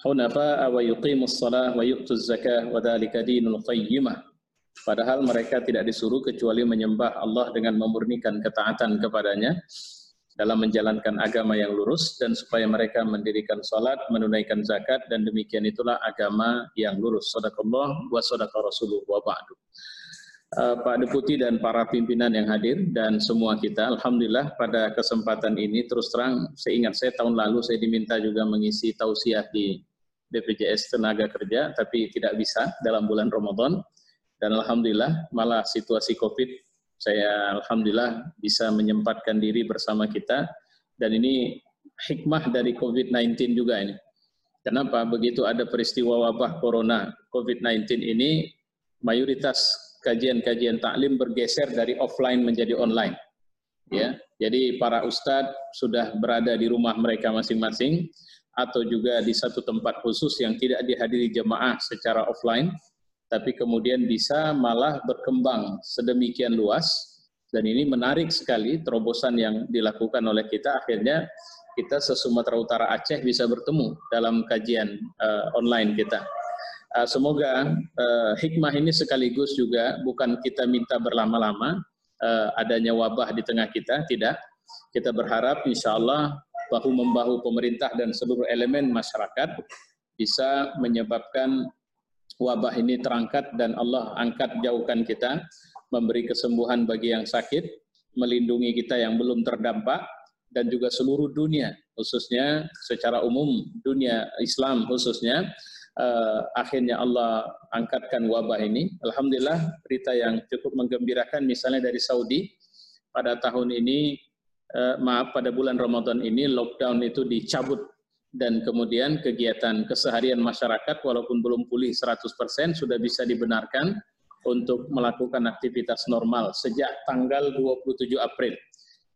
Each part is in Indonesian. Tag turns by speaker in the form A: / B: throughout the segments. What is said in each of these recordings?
A: hunafa'a wa yuqimus salah wa yu'tuz zakah wa dzalika dinul qayyimah. Padahal mereka tidak disuruh kecuali menyembah Allah dengan memurnikan ketaatan kepadanya dalam menjalankan agama yang lurus dan supaya mereka mendirikan salat, menunaikan zakat dan demikian itulah agama yang lurus. Sadaqallah wa sadaqa rasuluh wa ba'du. Uh, Pak Deputi dan para pimpinan yang hadir dan semua kita, Alhamdulillah pada kesempatan ini terus terang saya ingat saya tahun lalu saya diminta juga mengisi tausiah di BPJS Tenaga Kerja tapi tidak bisa dalam bulan Ramadan dan Alhamdulillah malah situasi COVID saya Alhamdulillah bisa menyempatkan diri bersama kita dan ini hikmah dari COVID-19 juga ini. Kenapa? Begitu ada peristiwa wabah corona COVID-19 ini mayoritas kajian-kajian taklim bergeser dari offline menjadi online. Ya, jadi para ustadz sudah berada di rumah mereka masing-masing atau juga di satu tempat khusus yang tidak dihadiri jemaah secara offline, tapi kemudian bisa malah berkembang sedemikian luas dan ini menarik sekali terobosan yang dilakukan oleh kita akhirnya kita se Sumatera Utara Aceh bisa bertemu dalam kajian uh, online kita. Uh, semoga uh, hikmah ini sekaligus juga bukan kita minta berlama-lama uh, adanya wabah di tengah kita, tidak. Kita berharap insya Allah bahu-membahu pemerintah dan seluruh elemen masyarakat bisa menyebabkan wabah ini terangkat dan Allah angkat jauhkan kita, memberi kesembuhan bagi yang sakit, melindungi kita yang belum terdampak, dan juga seluruh dunia, khususnya secara umum dunia Islam khususnya, uh, akhirnya Allah angkatkan wabah ini. Alhamdulillah berita yang cukup menggembirakan misalnya dari Saudi pada tahun ini uh, maaf pada bulan Ramadan ini lockdown itu dicabut dan kemudian kegiatan keseharian masyarakat walaupun belum pulih 100% sudah bisa dibenarkan untuk melakukan aktivitas normal sejak tanggal 27 April.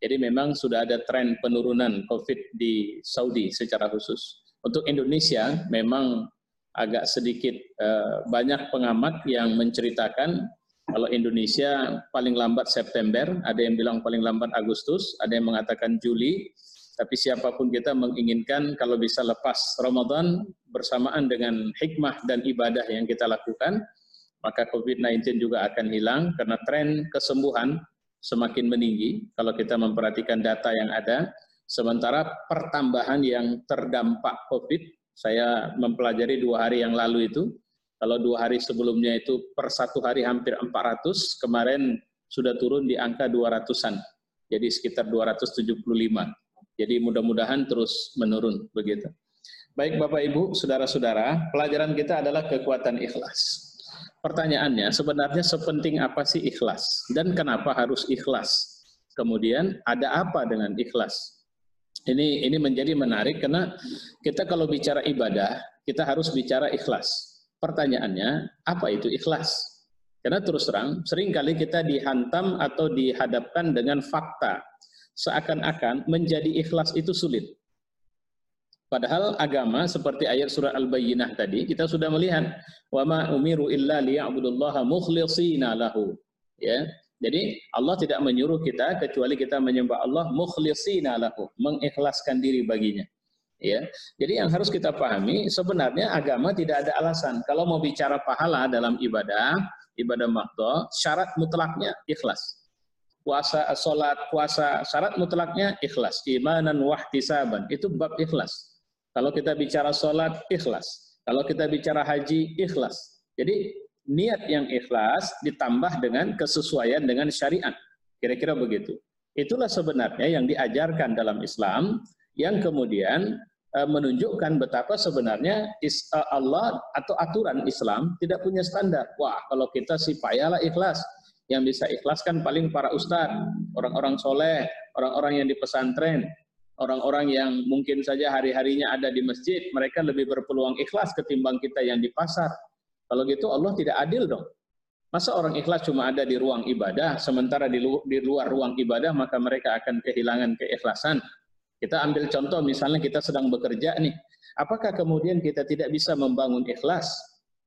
A: Jadi memang sudah ada tren penurunan COVID di Saudi secara khusus. Untuk Indonesia memang agak sedikit uh, banyak pengamat yang menceritakan kalau Indonesia paling lambat September, ada yang bilang paling lambat Agustus, ada yang mengatakan Juli, tapi siapa pun kita menginginkan kalau bisa lepas Ramadan bersamaan dengan hikmah dan ibadah yang kita lakukan, maka COVID-19 juga akan hilang karena tren kesembuhan semakin meninggi. Kalau kita memperhatikan data yang ada, sementara pertambahan yang terdampak COVID saya mempelajari dua hari yang lalu itu, kalau dua hari sebelumnya itu per satu hari hampir 400, kemarin sudah turun di angka 200-an. Jadi sekitar 275. Jadi mudah-mudahan terus menurun begitu. Baik Bapak Ibu, saudara-saudara, pelajaran kita adalah kekuatan ikhlas. Pertanyaannya, sebenarnya sepenting apa sih ikhlas? Dan kenapa harus ikhlas? Kemudian ada apa dengan ikhlas? Ini ini menjadi menarik karena kita kalau bicara ibadah, kita harus bicara ikhlas. Pertanyaannya, apa itu ikhlas? Karena terus terang, seringkali kita dihantam atau dihadapkan dengan fakta. Seakan-akan menjadi ikhlas itu sulit. Padahal agama seperti ayat surah Al-Bayyinah tadi, kita sudah melihat, وَمَا أُمِرُوا إِلَّا لِيَعْبُدُ اللَّهَ مُخْلِصِينَ لَهُ Ya, jadi Allah tidak menyuruh kita kecuali kita menyembah Allah mukhlisina lahu, mengikhlaskan diri baginya. Ya. Jadi yang harus kita pahami sebenarnya agama tidak ada alasan. Kalau mau bicara pahala dalam ibadah, ibadah makdo, syarat mutlaknya ikhlas. Puasa, salat, puasa, syarat mutlaknya ikhlas. Imanan wahtisaban, itu bab ikhlas. Kalau kita bicara salat, ikhlas. Kalau kita bicara haji, ikhlas. Jadi niat yang ikhlas ditambah dengan kesesuaian dengan syariat. Kira-kira begitu. Itulah sebenarnya yang diajarkan dalam Islam yang kemudian menunjukkan betapa sebenarnya e, Allah atau aturan Islam tidak punya standar. Wah, kalau kita sih payahlah ikhlas. Yang bisa ikhlaskan paling para ustadz, orang-orang soleh, orang-orang yang di pesantren, orang-orang yang mungkin saja hari-harinya ada di masjid, mereka lebih berpeluang ikhlas ketimbang kita yang di pasar. Kalau gitu Allah tidak adil dong. Masa orang ikhlas cuma ada di ruang ibadah, sementara di luar ruang ibadah maka mereka akan kehilangan keikhlasan. Kita ambil contoh misalnya kita sedang bekerja nih. Apakah kemudian kita tidak bisa membangun ikhlas?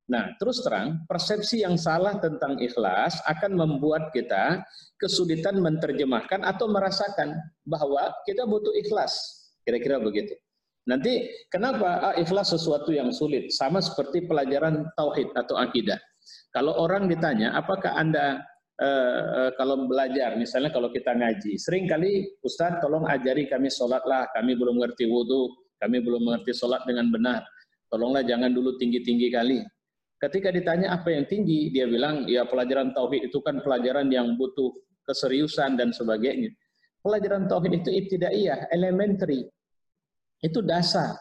A: Nah, terus terang, persepsi yang salah tentang ikhlas akan membuat kita kesulitan menerjemahkan atau merasakan bahwa kita butuh ikhlas. Kira-kira begitu. Nanti kenapa ah, ikhlas sesuatu yang sulit? Sama seperti pelajaran tauhid atau akidah. Kalau orang ditanya, apakah anda uh, kalau belajar, misalnya kalau kita ngaji, sering kali Ustaz tolong ajari kami sholatlah, kami belum mengerti wudhu, kami belum mengerti sholat dengan benar. Tolonglah jangan dulu tinggi-tinggi kali. Ketika ditanya apa yang tinggi, dia bilang, ya pelajaran tauhid itu kan pelajaran yang butuh keseriusan dan sebagainya. Pelajaran tauhid itu ibtidaiyah, elementary itu dasar.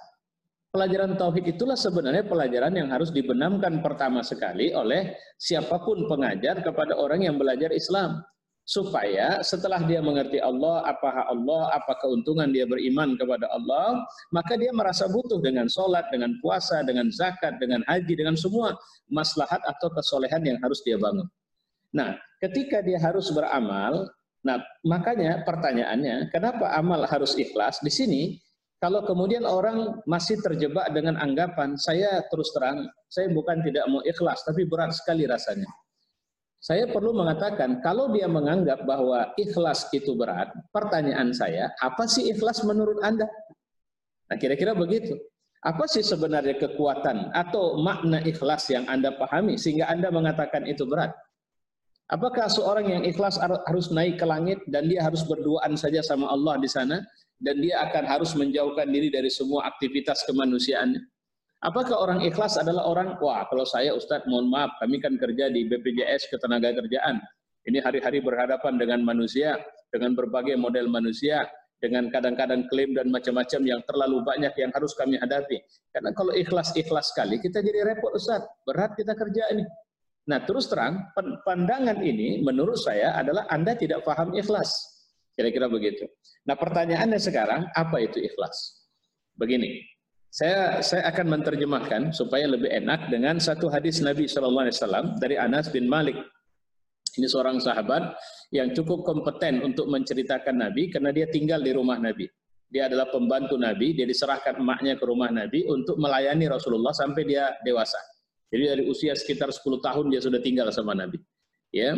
A: Pelajaran tauhid itulah sebenarnya pelajaran yang harus dibenamkan pertama sekali oleh siapa pun pengajar kepada orang yang belajar Islam. Supaya setelah dia mengerti Allah, apa Allah, apa keuntungan dia beriman kepada Allah, maka dia merasa butuh dengan sholat, dengan puasa, dengan zakat, dengan haji, dengan semua maslahat atau kesolehan yang harus dia bangun. Nah, ketika dia harus beramal, nah makanya pertanyaannya, kenapa amal harus ikhlas? Di sini kalau kemudian orang masih terjebak dengan anggapan, saya terus terang, saya bukan tidak mau ikhlas, tapi berat sekali rasanya. Saya perlu mengatakan, kalau dia menganggap bahwa ikhlas itu berat, pertanyaan saya, apa sih ikhlas menurut Anda? Nah kira-kira begitu. Apa sih sebenarnya kekuatan atau makna ikhlas yang Anda pahami sehingga Anda mengatakan itu berat? Apakah seorang yang ikhlas harus naik ke langit dan dia harus berduaan saja sama Allah di sana? dan dia akan harus menjauhkan diri dari semua aktivitas kemanusiaan. Apakah orang ikhlas adalah orang, wah kalau saya Ustadz mohon maaf, kami kan kerja di BPJS Ketenaga Kerjaan. Ini hari-hari berhadapan dengan manusia, dengan berbagai model manusia, dengan kadang-kadang klaim dan macam-macam yang terlalu banyak yang harus kami hadapi. Karena kalau ikhlas-ikhlas sekali, kita jadi repot Ustadz, berat kita kerja ini. Nah terus terang, pandangan ini menurut saya adalah Anda tidak paham ikhlas. Kira-kira begitu. Nah pertanyaannya sekarang, apa itu ikhlas? Begini, saya saya akan menerjemahkan supaya lebih enak dengan satu hadis Nabi SAW dari Anas bin Malik. Ini seorang sahabat yang cukup kompeten untuk menceritakan Nabi karena dia tinggal di rumah Nabi. Dia adalah pembantu Nabi, dia diserahkan emaknya ke rumah Nabi untuk melayani Rasulullah sampai dia dewasa. Jadi dari usia sekitar 10 tahun dia sudah tinggal sama Nabi. Ya.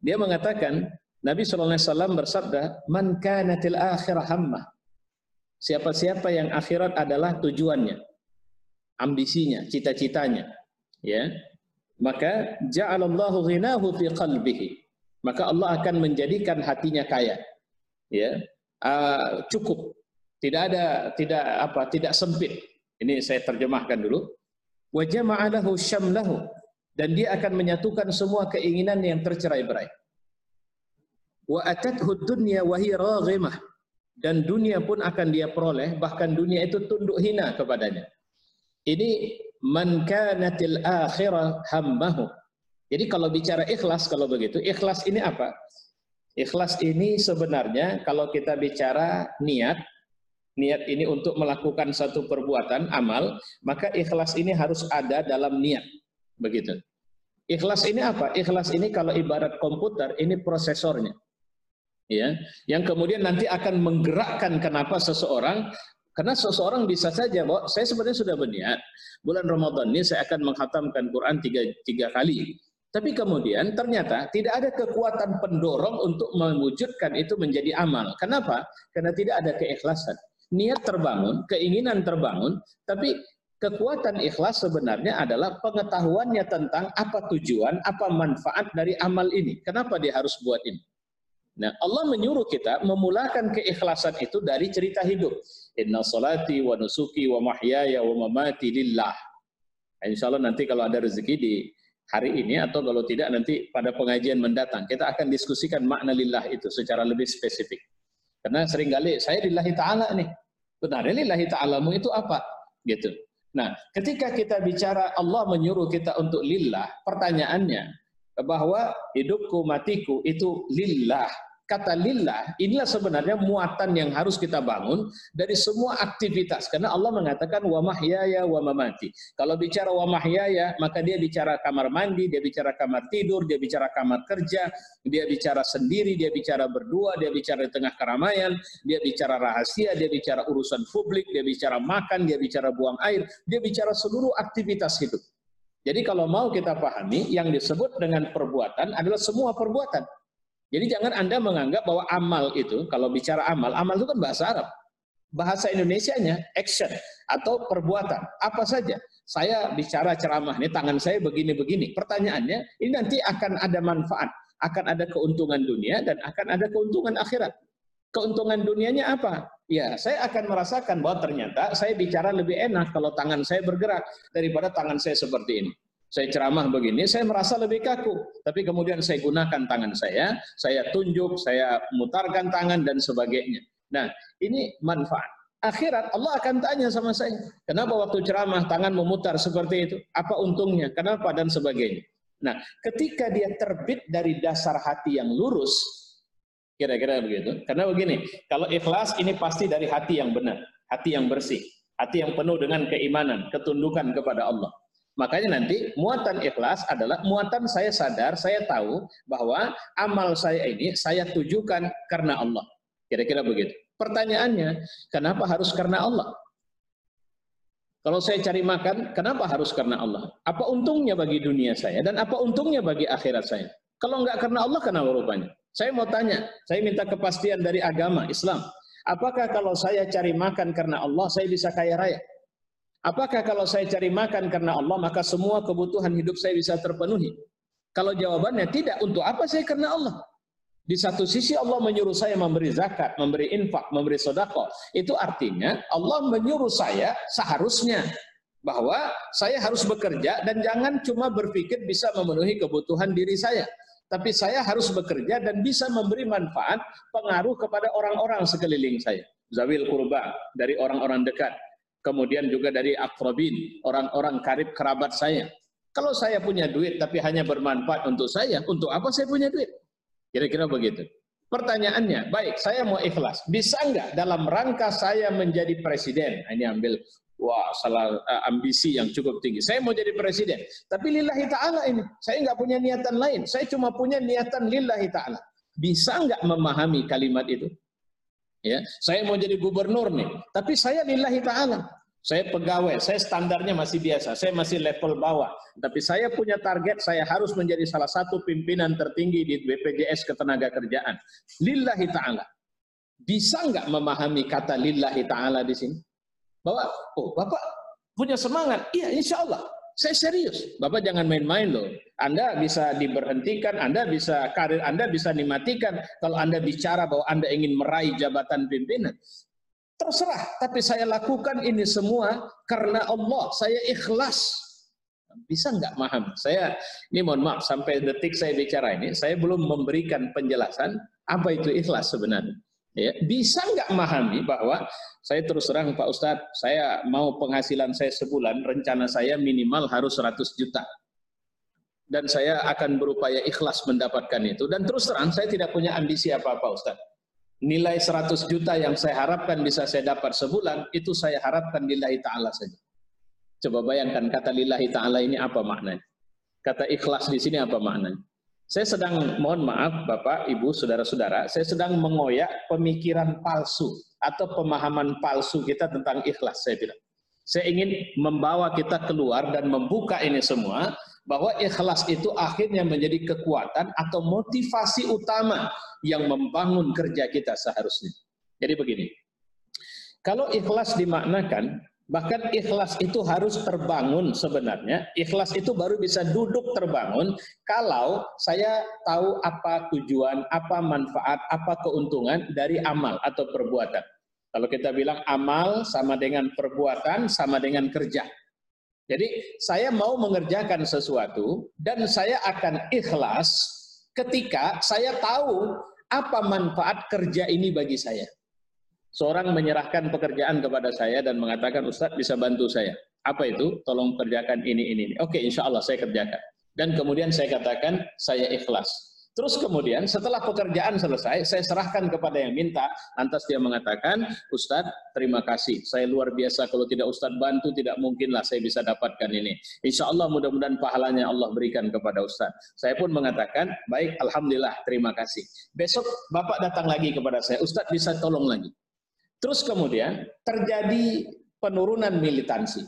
A: Dia mengatakan, Nabi SAW bersabda, Man kanatil akhirah hammah. Siapa-siapa yang akhirat adalah tujuannya, ambisinya, cita-citanya, ya, maka ja'alallahu ghinahu fi qalbihi. Maka Allah akan menjadikan hatinya kaya. Ya, uh, cukup. Tidak ada tidak apa, tidak sempit. Ini saya terjemahkan dulu. Wa jama'alahu syamlahu. Dan dia akan menyatukan semua keinginan yang tercerai-berai wa atathu dunya wa raghimah. Dan dunia pun akan dia peroleh bahkan dunia itu tunduk hina kepadanya. Ini man kanatil akhirah hammahu. Jadi kalau bicara ikhlas kalau begitu ikhlas ini apa? Ikhlas ini sebenarnya kalau kita bicara niat niat ini untuk melakukan satu perbuatan amal maka ikhlas ini harus ada dalam niat. Begitu. Ikhlas ini apa? Ikhlas ini kalau ibarat komputer ini prosesornya. Ya. Yang kemudian nanti akan menggerakkan kenapa seseorang karena seseorang bisa saja bahwa saya sebenarnya sudah berniat. Bulan Ramadan ini saya akan menghatamkan Quran tiga, tiga kali. Tapi kemudian ternyata tidak ada kekuatan pendorong untuk mewujudkan itu menjadi amal. Kenapa? Karena tidak ada keikhlasan niat terbangun keinginan terbangun tapi kekuatan ikhlas sebenarnya adalah pengetahuannya tentang apa tujuan apa manfaat dari amal ini kenapa dia harus buat ini Nah, Allah menyuruh kita memulakan keikhlasan itu dari cerita hidup. Inna salati wa nusuki wa mahyaya wa mamati lillah. Nah, insya Allah nanti kalau ada rezeki di hari ini atau kalau tidak nanti pada pengajian mendatang kita akan diskusikan makna lillah itu secara lebih spesifik. Karena sering kali saya lillahi ta'ala nih. Benar, lillahi ta'alamu itu apa? Gitu. Nah, ketika kita bicara Allah menyuruh kita untuk lillah, pertanyaannya bahwa hidupku matiku itu lillah kata lillah inilah sebenarnya muatan yang harus kita bangun dari semua aktivitas karena Allah mengatakan wa mahyaya wa mamati. Kalau bicara wa mahyaya maka dia bicara kamar mandi, dia bicara kamar tidur, dia bicara kamar kerja, dia bicara sendiri, dia bicara berdua, dia bicara di tengah keramaian, dia bicara rahasia, dia bicara urusan publik, dia bicara makan, dia bicara buang air, dia bicara seluruh aktivitas hidup. Jadi kalau mau kita pahami yang disebut dengan perbuatan adalah semua perbuatan. Jadi jangan Anda menganggap bahwa amal itu, kalau bicara amal, amal itu kan bahasa Arab. Bahasa Indonesianya action atau perbuatan, apa saja. Saya bicara ceramah ini tangan saya begini-begini. Pertanyaannya, ini nanti akan ada manfaat, akan ada keuntungan dunia dan akan ada keuntungan akhirat. Keuntungan dunianya apa? Ya, saya akan merasakan bahwa ternyata saya bicara lebih enak kalau tangan saya bergerak daripada tangan saya seperti ini. Saya ceramah begini, saya merasa lebih kaku. Tapi kemudian saya gunakan tangan saya, saya tunjuk, saya mutarkan tangan dan sebagainya. Nah, ini manfaat. Akhirat Allah akan tanya sama saya, kenapa waktu ceramah tangan memutar seperti itu? Apa untungnya? Kenapa? Dan sebagainya. Nah, ketika dia terbit dari dasar hati yang lurus, kira-kira begitu. Karena begini, kalau ikhlas ini pasti dari hati yang benar, hati yang bersih, hati yang penuh dengan keimanan, ketundukan kepada Allah. Makanya nanti muatan ikhlas adalah muatan saya sadar, saya tahu bahwa amal saya ini saya tujukan karena Allah. Kira-kira begitu. Pertanyaannya, kenapa harus karena Allah? Kalau saya cari makan, kenapa harus karena Allah? Apa untungnya bagi dunia saya dan apa untungnya bagi akhirat saya? Kalau enggak karena Allah, kenapa rupanya? Saya mau tanya, saya minta kepastian dari agama Islam. Apakah kalau saya cari makan karena Allah, saya bisa kaya raya? Apakah kalau saya cari makan karena Allah, maka semua kebutuhan hidup saya bisa terpenuhi? Kalau jawabannya tidak, untuk apa saya karena Allah? Di satu sisi Allah menyuruh saya memberi zakat, memberi infak, memberi sodako. Itu artinya Allah menyuruh saya seharusnya bahwa saya harus bekerja dan jangan cuma berpikir bisa memenuhi kebutuhan diri saya. Tapi saya harus bekerja dan bisa memberi manfaat pengaruh kepada orang-orang sekeliling saya. Zawil kurba dari orang-orang dekat kemudian juga dari akrobin, orang-orang karib kerabat saya. Kalau saya punya duit tapi hanya bermanfaat untuk saya, untuk apa saya punya duit? Kira-kira begitu. Pertanyaannya, baik, saya mau ikhlas. Bisa nggak dalam rangka saya menjadi presiden? Nah, ini ambil, wah, salah uh, ambisi yang cukup tinggi. Saya mau jadi presiden. Tapi lillahi ta'ala ini. Saya nggak punya niatan lain. Saya cuma punya niatan lillahi ta'ala. Bisa nggak memahami kalimat itu? Ya, saya mau jadi gubernur nih, tapi saya lillahi taala. Saya pegawai, saya standarnya masih biasa, saya masih level bawah. Tapi saya punya target, saya harus menjadi salah satu pimpinan tertinggi di BPJS Ketenagakerjaan. Lillahi ta'ala. Bisa nggak memahami kata lillahi ta'ala di sini? Bahwa, oh Bapak punya semangat. Iya, insya Allah. Saya serius. Bapak jangan main-main loh. Anda bisa diberhentikan, Anda bisa karir Anda bisa dimatikan kalau Anda bicara bahwa Anda ingin meraih jabatan pimpinan. Terserah, tapi saya lakukan ini semua karena Allah. Saya ikhlas. Bisa nggak paham? Saya ini mohon maaf sampai detik saya bicara ini, saya belum memberikan penjelasan apa itu ikhlas sebenarnya. Ya, bisa nggak memahami bahwa saya terus terang Pak Ustadz, saya mau penghasilan saya sebulan, rencana saya minimal harus 100 juta. Dan saya akan berupaya ikhlas mendapatkan itu. Dan terus terang saya tidak punya ambisi apa-apa Ustadz. Nilai 100 juta yang saya harapkan bisa saya dapat sebulan, itu saya harapkan lillahi ta'ala saja. Coba bayangkan kata lillahi ta'ala ini apa maknanya. Kata ikhlas di sini apa maknanya. Saya sedang, mohon maaf Bapak, Ibu, Saudara-saudara, saya sedang mengoyak pemikiran palsu atau pemahaman palsu kita tentang ikhlas, saya bilang. Saya ingin membawa kita keluar dan membuka ini semua, bahwa ikhlas itu akhirnya menjadi kekuatan atau motivasi utama yang membangun kerja kita seharusnya. Jadi begini, kalau ikhlas dimaknakan Bahkan ikhlas itu harus terbangun sebenarnya. Ikhlas itu baru bisa duduk terbangun kalau saya tahu apa tujuan, apa manfaat, apa keuntungan dari amal atau perbuatan. Kalau kita bilang amal sama dengan perbuatan, sama dengan kerja. Jadi saya mau mengerjakan sesuatu dan saya akan ikhlas ketika saya tahu apa manfaat kerja ini bagi saya. Seorang menyerahkan pekerjaan kepada saya dan mengatakan, Ustadz bisa bantu saya. Apa itu? Tolong kerjakan ini, ini, ini. Oke, insya Allah saya kerjakan. Dan kemudian saya katakan, saya ikhlas. Terus kemudian setelah pekerjaan selesai, saya serahkan kepada yang minta. Lantas dia mengatakan, Ustadz, terima kasih. Saya luar biasa. Kalau tidak Ustadz bantu, tidak mungkinlah saya bisa dapatkan ini. Insya Allah mudah-mudahan pahalanya Allah berikan kepada Ustadz. Saya pun mengatakan, baik, Alhamdulillah, terima kasih. Besok Bapak datang lagi kepada saya, Ustadz bisa tolong lagi. Terus kemudian terjadi penurunan militansi,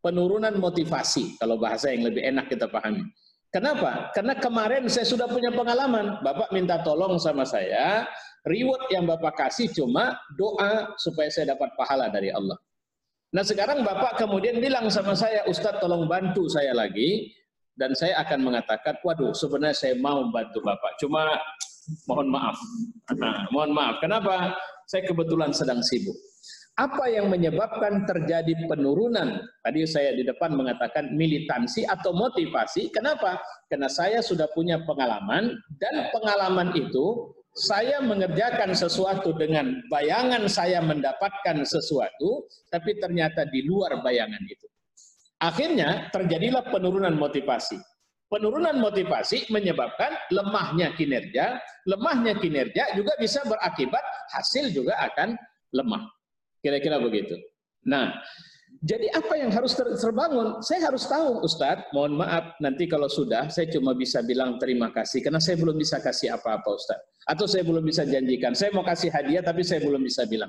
A: penurunan motivasi, kalau bahasa yang lebih enak kita pahami. Kenapa? Karena kemarin saya sudah punya pengalaman. Bapak minta tolong sama saya, reward yang Bapak kasih cuma doa supaya saya dapat pahala dari Allah. Nah sekarang Bapak kemudian bilang sama saya, Ustadz tolong bantu saya lagi, dan saya akan mengatakan, waduh sebenarnya saya mau bantu Bapak, cuma mohon maaf. Nah, mohon maaf, kenapa? Saya kebetulan sedang sibuk. Apa yang menyebabkan terjadi penurunan? Tadi saya di depan mengatakan militansi atau motivasi. Kenapa? Karena saya sudah punya pengalaman dan pengalaman itu saya mengerjakan sesuatu dengan bayangan saya mendapatkan sesuatu, tapi ternyata di luar bayangan itu. Akhirnya terjadilah penurunan motivasi. Penurunan motivasi menyebabkan lemahnya kinerja, lemahnya kinerja juga bisa berakibat hasil juga akan lemah. Kira-kira begitu. Nah, jadi apa yang harus ter terbangun? Saya harus tahu, Ustadz. Mohon maaf, nanti kalau sudah, saya cuma bisa bilang terima kasih, karena saya belum bisa kasih apa-apa, Ustadz. Atau saya belum bisa janjikan, saya mau kasih hadiah, tapi saya belum bisa bilang.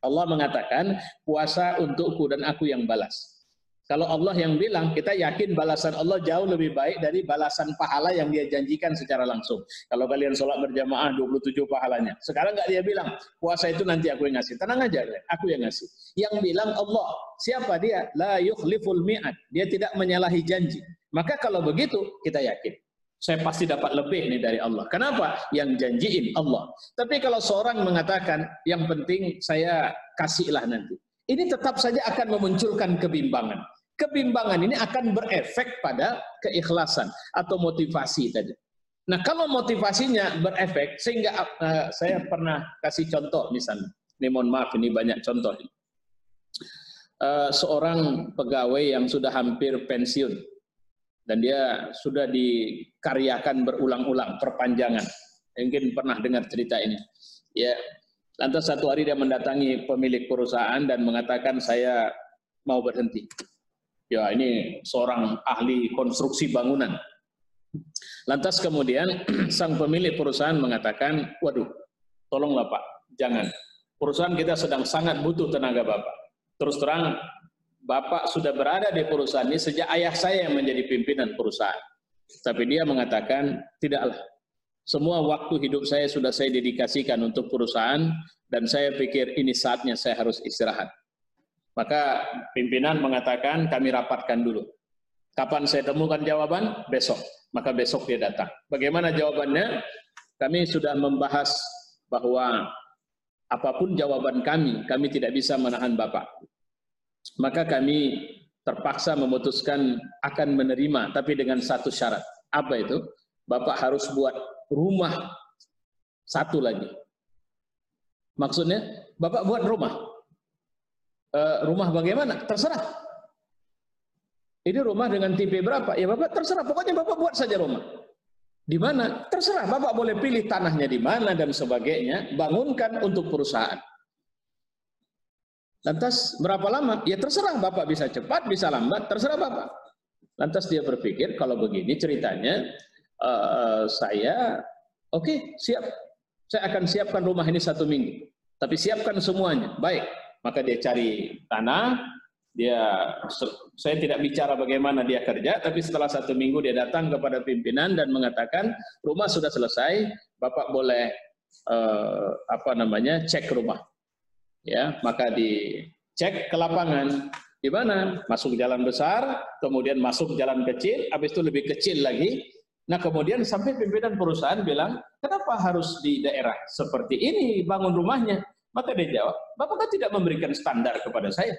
A: Allah mengatakan, puasa untukku dan aku yang balas. Kalau Allah yang bilang, kita yakin balasan Allah jauh lebih baik dari balasan pahala yang dia janjikan secara langsung. Kalau kalian sholat berjamaah 27 pahalanya. Sekarang nggak dia bilang, puasa itu nanti aku yang ngasih. Tenang aja, aku yang ngasih. Yang bilang Allah, siapa dia? La yukhliful mi'ad. Dia tidak menyalahi janji. Maka kalau begitu, kita yakin. Saya pasti dapat lebih nih dari Allah. Kenapa? Yang janjiin Allah. Tapi kalau seorang mengatakan, yang penting saya kasihlah nanti. Ini tetap saja akan memunculkan kebimbangan kebimbangan ini akan berefek pada keikhlasan atau motivasi tadi. Nah, kalau motivasinya berefek sehingga uh, saya pernah kasih contoh misalnya. Ini mohon maaf ini banyak contoh. Uh, seorang pegawai yang sudah hampir pensiun dan dia sudah dikaryakan berulang-ulang perpanjangan. Mungkin pernah dengar cerita ini. Ya, lantas satu hari dia mendatangi pemilik perusahaan dan mengatakan saya mau berhenti ya ini seorang ahli konstruksi bangunan. Lantas kemudian sang pemilik perusahaan mengatakan, waduh, tolonglah Pak, jangan. Perusahaan kita sedang sangat butuh tenaga Bapak. Terus terang, Bapak sudah berada di perusahaan ini sejak ayah saya yang menjadi pimpinan perusahaan. Tapi dia mengatakan, tidaklah. Semua waktu hidup saya sudah saya dedikasikan untuk perusahaan dan saya pikir ini saatnya saya harus istirahat. Maka pimpinan mengatakan kami rapatkan dulu. Kapan saya temukan jawaban? Besok. Maka besok dia datang. Bagaimana jawabannya? Kami sudah membahas bahwa apa pun jawaban kami, kami tidak bisa menahan Bapak. Maka kami terpaksa memutuskan akan menerima, tapi dengan satu syarat. Apa itu? Bapak harus buat rumah satu lagi. Maksudnya, Bapak buat rumah. Eh, rumah bagaimana? Terserah. Ini rumah dengan tipe berapa? Ya Bapak terserah. Pokoknya Bapak buat saja rumah. Di mana? Terserah. Bapak boleh pilih tanahnya di mana dan sebagainya. Bangunkan untuk perusahaan. Lantas berapa lama? Ya terserah. Bapak bisa cepat, bisa lambat. Terserah Bapak. Lantas dia berpikir kalau begini ceritanya, uh, saya oke okay, siap. Saya akan siapkan rumah ini satu minggu. Tapi siapkan semuanya. Baik maka dia cari tanah, dia saya tidak bicara bagaimana dia kerja, tapi setelah satu minggu dia datang kepada pimpinan dan mengatakan rumah sudah selesai, bapak boleh eh, apa namanya cek rumah, ya maka dicek ke lapangan di mana masuk jalan besar, kemudian masuk jalan kecil, habis itu lebih kecil lagi. Nah kemudian sampai pimpinan perusahaan bilang, kenapa harus di daerah seperti ini bangun rumahnya? Maka dia jawab, Bapak kan tidak memberikan standar kepada saya.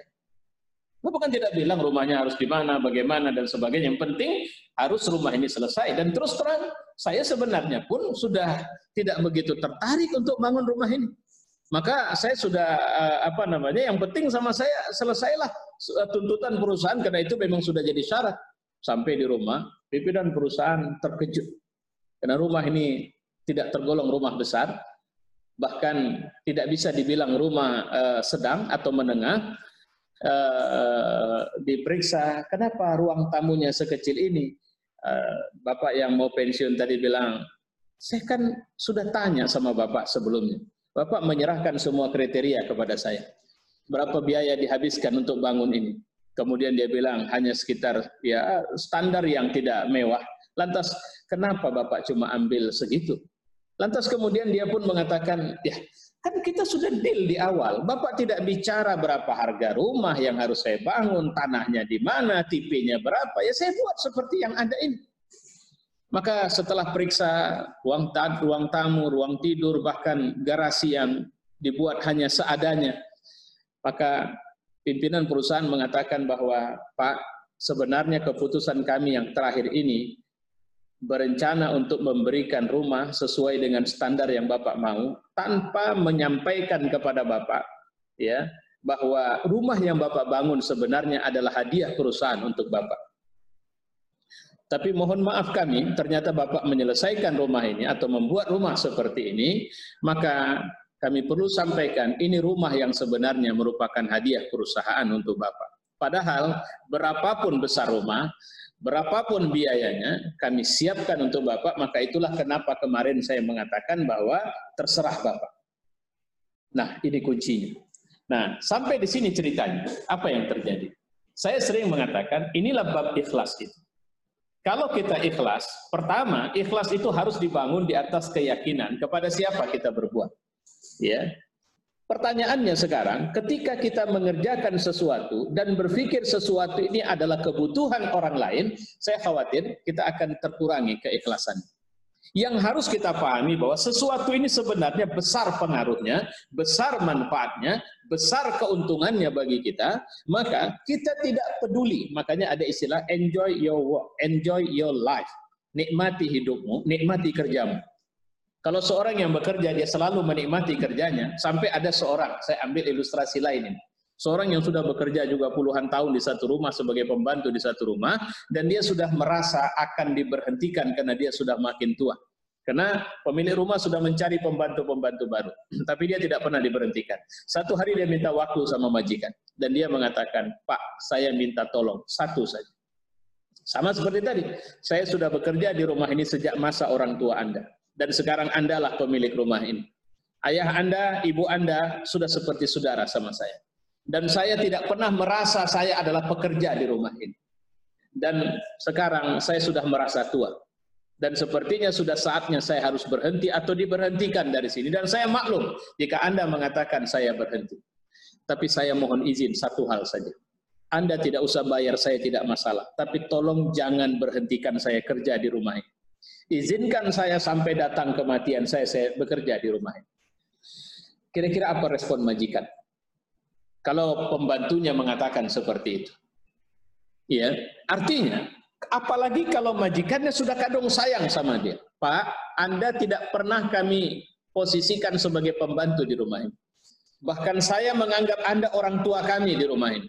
A: Bapak kan tidak bilang rumahnya harus di mana, bagaimana, dan sebagainya. Yang penting harus rumah ini selesai. Dan terus terang, saya sebenarnya pun sudah tidak begitu tertarik untuk bangun rumah ini. Maka saya sudah, eh, apa namanya, yang penting sama saya selesailah eh, tuntutan perusahaan, karena itu memang sudah jadi syarat. Sampai di rumah, pimpinan perusahaan terkejut. Karena rumah ini tidak tergolong rumah besar, bahkan tidak bisa dibilang rumah uh, sedang atau menengah, uh, diperiksa kenapa ruang tamunya sekecil ini. Uh, Bapak yang mau pensiun tadi bilang, saya kan sudah tanya sama Bapak sebelumnya. Bapak menyerahkan semua kriteria kepada saya. Berapa biaya dihabiskan untuk bangun ini? Kemudian dia bilang hanya sekitar ya standar yang tidak mewah. Lantas kenapa Bapak cuma ambil segitu? Lantas kemudian dia pun mengatakan, ya kan kita sudah deal di awal. Bapak tidak bicara berapa harga rumah yang harus saya bangun, tanahnya di mana, tipenya berapa. Ya saya buat seperti yang ada ini. Maka setelah periksa ruang, ruang tamu, ruang tidur, bahkan garasi yang dibuat hanya seadanya, maka pimpinan perusahaan mengatakan bahwa Pak, sebenarnya keputusan kami yang terakhir ini berencana untuk memberikan rumah sesuai dengan standar yang Bapak mau tanpa menyampaikan kepada Bapak ya bahwa rumah yang Bapak bangun sebenarnya adalah hadiah perusahaan untuk Bapak. Tapi mohon maaf kami, ternyata Bapak menyelesaikan rumah ini atau membuat rumah seperti ini, maka kami perlu sampaikan ini rumah yang sebenarnya merupakan hadiah perusahaan untuk Bapak. Padahal berapapun besar rumah, berapapun biayanya kami siapkan untuk Bapak, maka itulah kenapa kemarin saya mengatakan bahwa terserah Bapak. Nah, ini kuncinya. Nah, sampai di sini ceritanya, apa yang terjadi? Saya sering mengatakan, inilah bab ikhlas itu. Kalau kita ikhlas, pertama, ikhlas itu harus dibangun di atas keyakinan kepada siapa kita berbuat. Ya, Pertanyaannya sekarang, ketika kita mengerjakan sesuatu dan berpikir sesuatu ini adalah kebutuhan orang lain, saya khawatir kita akan terkurangi keikhlasan. Yang harus kita pahami bahwa sesuatu ini sebenarnya besar pengaruhnya, besar manfaatnya, besar keuntungannya bagi kita, maka kita tidak peduli. Makanya ada istilah enjoy your work, enjoy your life. Nikmati hidupmu, nikmati kerjamu. Kalau seorang yang bekerja dia selalu menikmati kerjanya, sampai ada seorang, saya ambil ilustrasi lain ini. Seorang yang sudah bekerja juga puluhan tahun di satu rumah sebagai pembantu di satu rumah dan dia sudah merasa akan diberhentikan karena dia sudah makin tua. Karena pemilik rumah sudah mencari pembantu-pembantu baru, tapi dia tidak pernah diberhentikan. Satu hari dia minta waktu sama majikan dan dia mengatakan, "Pak, saya minta tolong satu saja." Sama seperti tadi, saya sudah bekerja di rumah ini sejak masa orang tua Anda dan sekarang Anda lah pemilik rumah ini. Ayah Anda, ibu Anda sudah seperti saudara sama saya. Dan saya tidak pernah merasa saya adalah pekerja di rumah ini. Dan sekarang saya sudah merasa tua. Dan sepertinya sudah saatnya saya harus berhenti atau diberhentikan dari sini. Dan saya maklum jika Anda mengatakan saya berhenti. Tapi saya mohon izin satu hal saja. Anda tidak usah bayar saya tidak masalah. Tapi tolong jangan berhentikan saya kerja di rumah ini izinkan saya sampai datang kematian saya, saya bekerja di rumah ini. Kira-kira apa respon majikan? Kalau pembantunya mengatakan seperti itu. Ya, artinya apalagi kalau majikannya sudah kadung sayang sama dia. Pak, Anda tidak pernah kami posisikan sebagai pembantu di rumah ini. Bahkan saya menganggap Anda orang tua kami di rumah ini.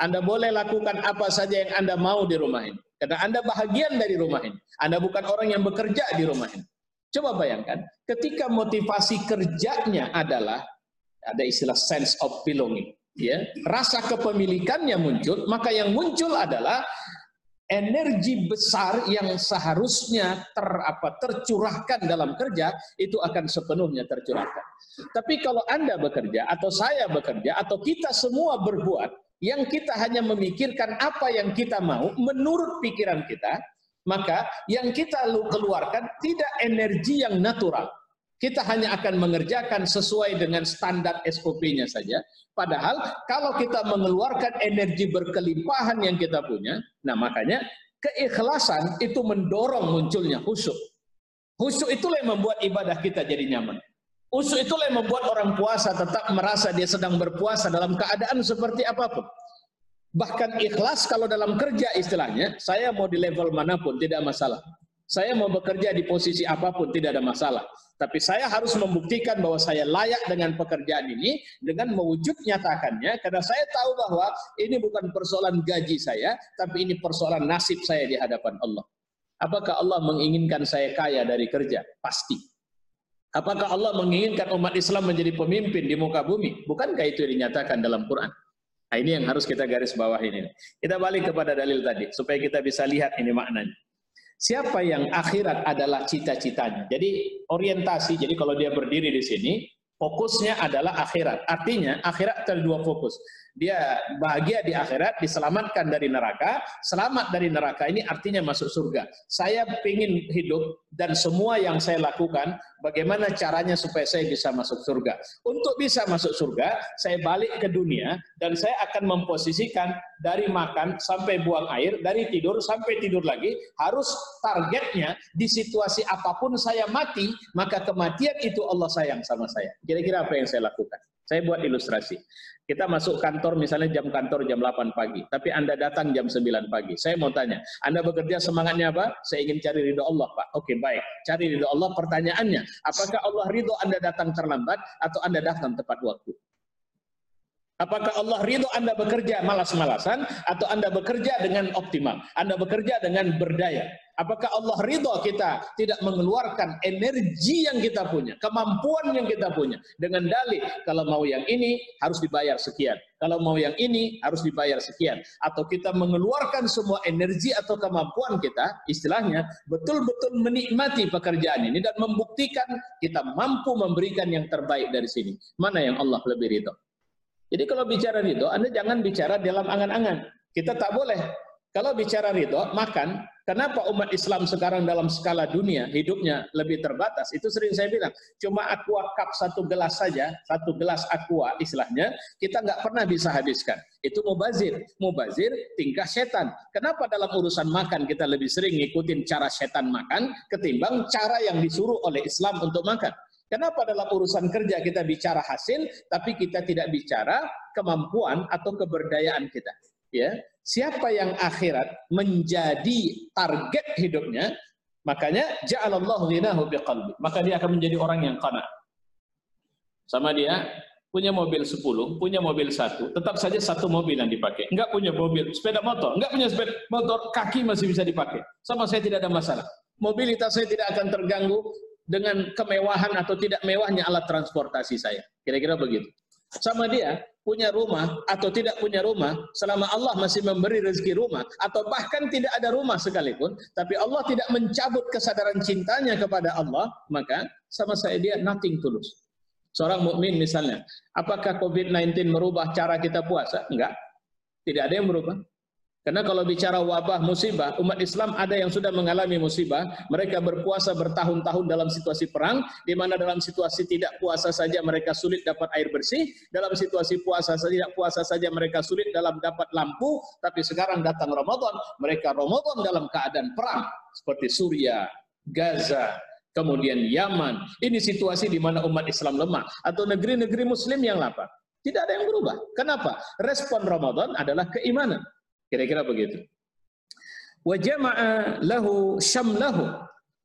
A: Anda boleh lakukan apa saja yang Anda mau di rumah ini. Karena Anda bahagian dari rumah ini. Anda bukan orang yang bekerja di rumah ini. Coba bayangkan, ketika motivasi kerjanya adalah ada istilah sense of belonging, ya, rasa kepemilikannya muncul, maka yang muncul adalah energi besar yang seharusnya ter, apa, tercurahkan dalam kerja itu akan sepenuhnya tercurahkan. Tapi kalau Anda bekerja atau saya bekerja atau kita semua berbuat yang kita hanya memikirkan apa yang kita mau menurut pikiran kita, maka yang kita keluarkan tidak energi yang natural. Kita hanya akan mengerjakan sesuai dengan standar SOP-nya saja. Padahal kalau kita mengeluarkan energi berkelimpahan yang kita punya, nah makanya keikhlasan itu mendorong munculnya khusyuk. Khusyuk itulah yang membuat ibadah kita jadi nyaman. Usul itulah yang membuat orang puasa tetap merasa dia sedang berpuasa dalam keadaan seperti apa pun. Bahkan ikhlas kalau dalam kerja istilahnya, saya mau di level mana pun tidak masalah. Saya mau bekerja di posisi apa pun tidak ada masalah. Tapi saya harus membuktikan bahwa saya layak dengan pekerjaan ini dengan mewujud nyatakannya karena saya tahu bahwa ini bukan persoalan gaji saya, tapi ini persoalan nasib saya di hadapan Allah. Apakah Allah menginginkan saya kaya dari kerja? Pasti. Apakah Allah menginginkan umat Islam menjadi pemimpin di muka bumi? Bukankah itu yang dinyatakan dalam Quran? Nah, ini yang harus kita garis bawah ini. Kita balik kepada dalil tadi supaya kita bisa lihat ini maknanya. Siapa yang akhirat adalah cita-citanya. Jadi orientasi. Jadi kalau dia berdiri di sini, Fokusnya adalah akhirat. Artinya akhirat ada dua fokus. Dia bahagia di akhirat, diselamatkan dari neraka. Selamat dari neraka ini artinya masuk surga. Saya ingin hidup dan semua yang saya lakukan, bagaimana caranya supaya saya bisa masuk surga. Untuk bisa masuk surga, saya balik ke dunia dan saya akan memposisikan dari makan sampai buang air, dari tidur sampai tidur lagi, harus targetnya di situasi apa pun saya mati, maka kematian itu Allah sayang sama saya. Kira-kira apa yang saya lakukan? Saya buat ilustrasi. Kita masuk kantor misalnya jam kantor jam 8 pagi, tapi Anda datang jam 9 pagi. Saya mau tanya, Anda bekerja semangatnya apa? Saya ingin cari ridho Allah, Pak. Oke, baik. Cari ridho Allah, pertanyaannya, apakah Allah ridho Anda datang terlambat atau Anda datang tepat waktu? Apakah Allah ridho Anda bekerja malas-malasan atau Anda bekerja dengan optimal? Anda bekerja dengan berdaya. Apakah Allah ridho kita tidak mengeluarkan energi yang kita punya, kemampuan yang kita punya dengan dalih kalau mau yang ini harus dibayar sekian, kalau mau yang ini harus dibayar sekian, atau kita mengeluarkan semua energi atau kemampuan kita, istilahnya betul-betul menikmati pekerjaan ini dan membuktikan kita mampu memberikan yang terbaik dari sini. Mana yang Allah lebih ridho? Jadi kalau bicara ridho, Anda jangan bicara dalam angan-angan. Kita tak boleh. Kalau bicara ridho, makan. Kenapa umat Islam sekarang dalam skala dunia hidupnya lebih terbatas? Itu sering saya bilang. Cuma aqua cup satu gelas saja, satu gelas aqua istilahnya, kita nggak pernah bisa habiskan. Itu mubazir. Mubazir tingkah setan. Kenapa dalam urusan makan kita lebih sering ngikutin cara setan makan ketimbang cara yang disuruh oleh Islam untuk makan? Kenapa dalam urusan kerja kita bicara hasil, tapi kita tidak bicara kemampuan atau keberdayaan kita? Ya, siapa yang akhirat menjadi target hidupnya, makanya ja'alallahu ghinahu biqalbi. Maka dia akan menjadi orang yang qana. Sama dia punya mobil 10, punya mobil satu, tetap saja satu mobil yang dipakai. Enggak punya mobil, sepeda motor, enggak punya sepeda motor, kaki masih bisa dipakai. Sama saya tidak ada masalah. Mobilitas saya tidak akan terganggu, dengan kemewahan atau tidak mewahnya alat transportasi saya. Kira-kira begitu. Sama dia, punya rumah atau tidak punya rumah, selama Allah masih memberi rezeki rumah, atau bahkan tidak ada rumah sekalipun, tapi Allah tidak mencabut kesadaran cintanya kepada Allah, maka sama saya dia nothing tulus. Seorang mukmin misalnya, apakah COVID-19 merubah cara kita puasa? Enggak. Tidak ada yang merubah. Karena kalau bicara wabah musibah, umat Islam ada yang sudah mengalami musibah, mereka berpuasa bertahun-tahun dalam situasi perang, di mana dalam situasi tidak puasa saja mereka sulit dapat air bersih, dalam situasi puasa saja tidak puasa saja mereka sulit dalam dapat lampu, tapi sekarang datang Ramadan, mereka Ramadan dalam keadaan perang, seperti Suria, Gaza, kemudian Yaman. Ini situasi di mana umat Islam lemah, atau negeri-negeri Muslim yang lapar. Tidak ada yang berubah. Kenapa? Respon Ramadan adalah keimanan. Kira-kira begitu. Wa jama'a lahu syamlahu.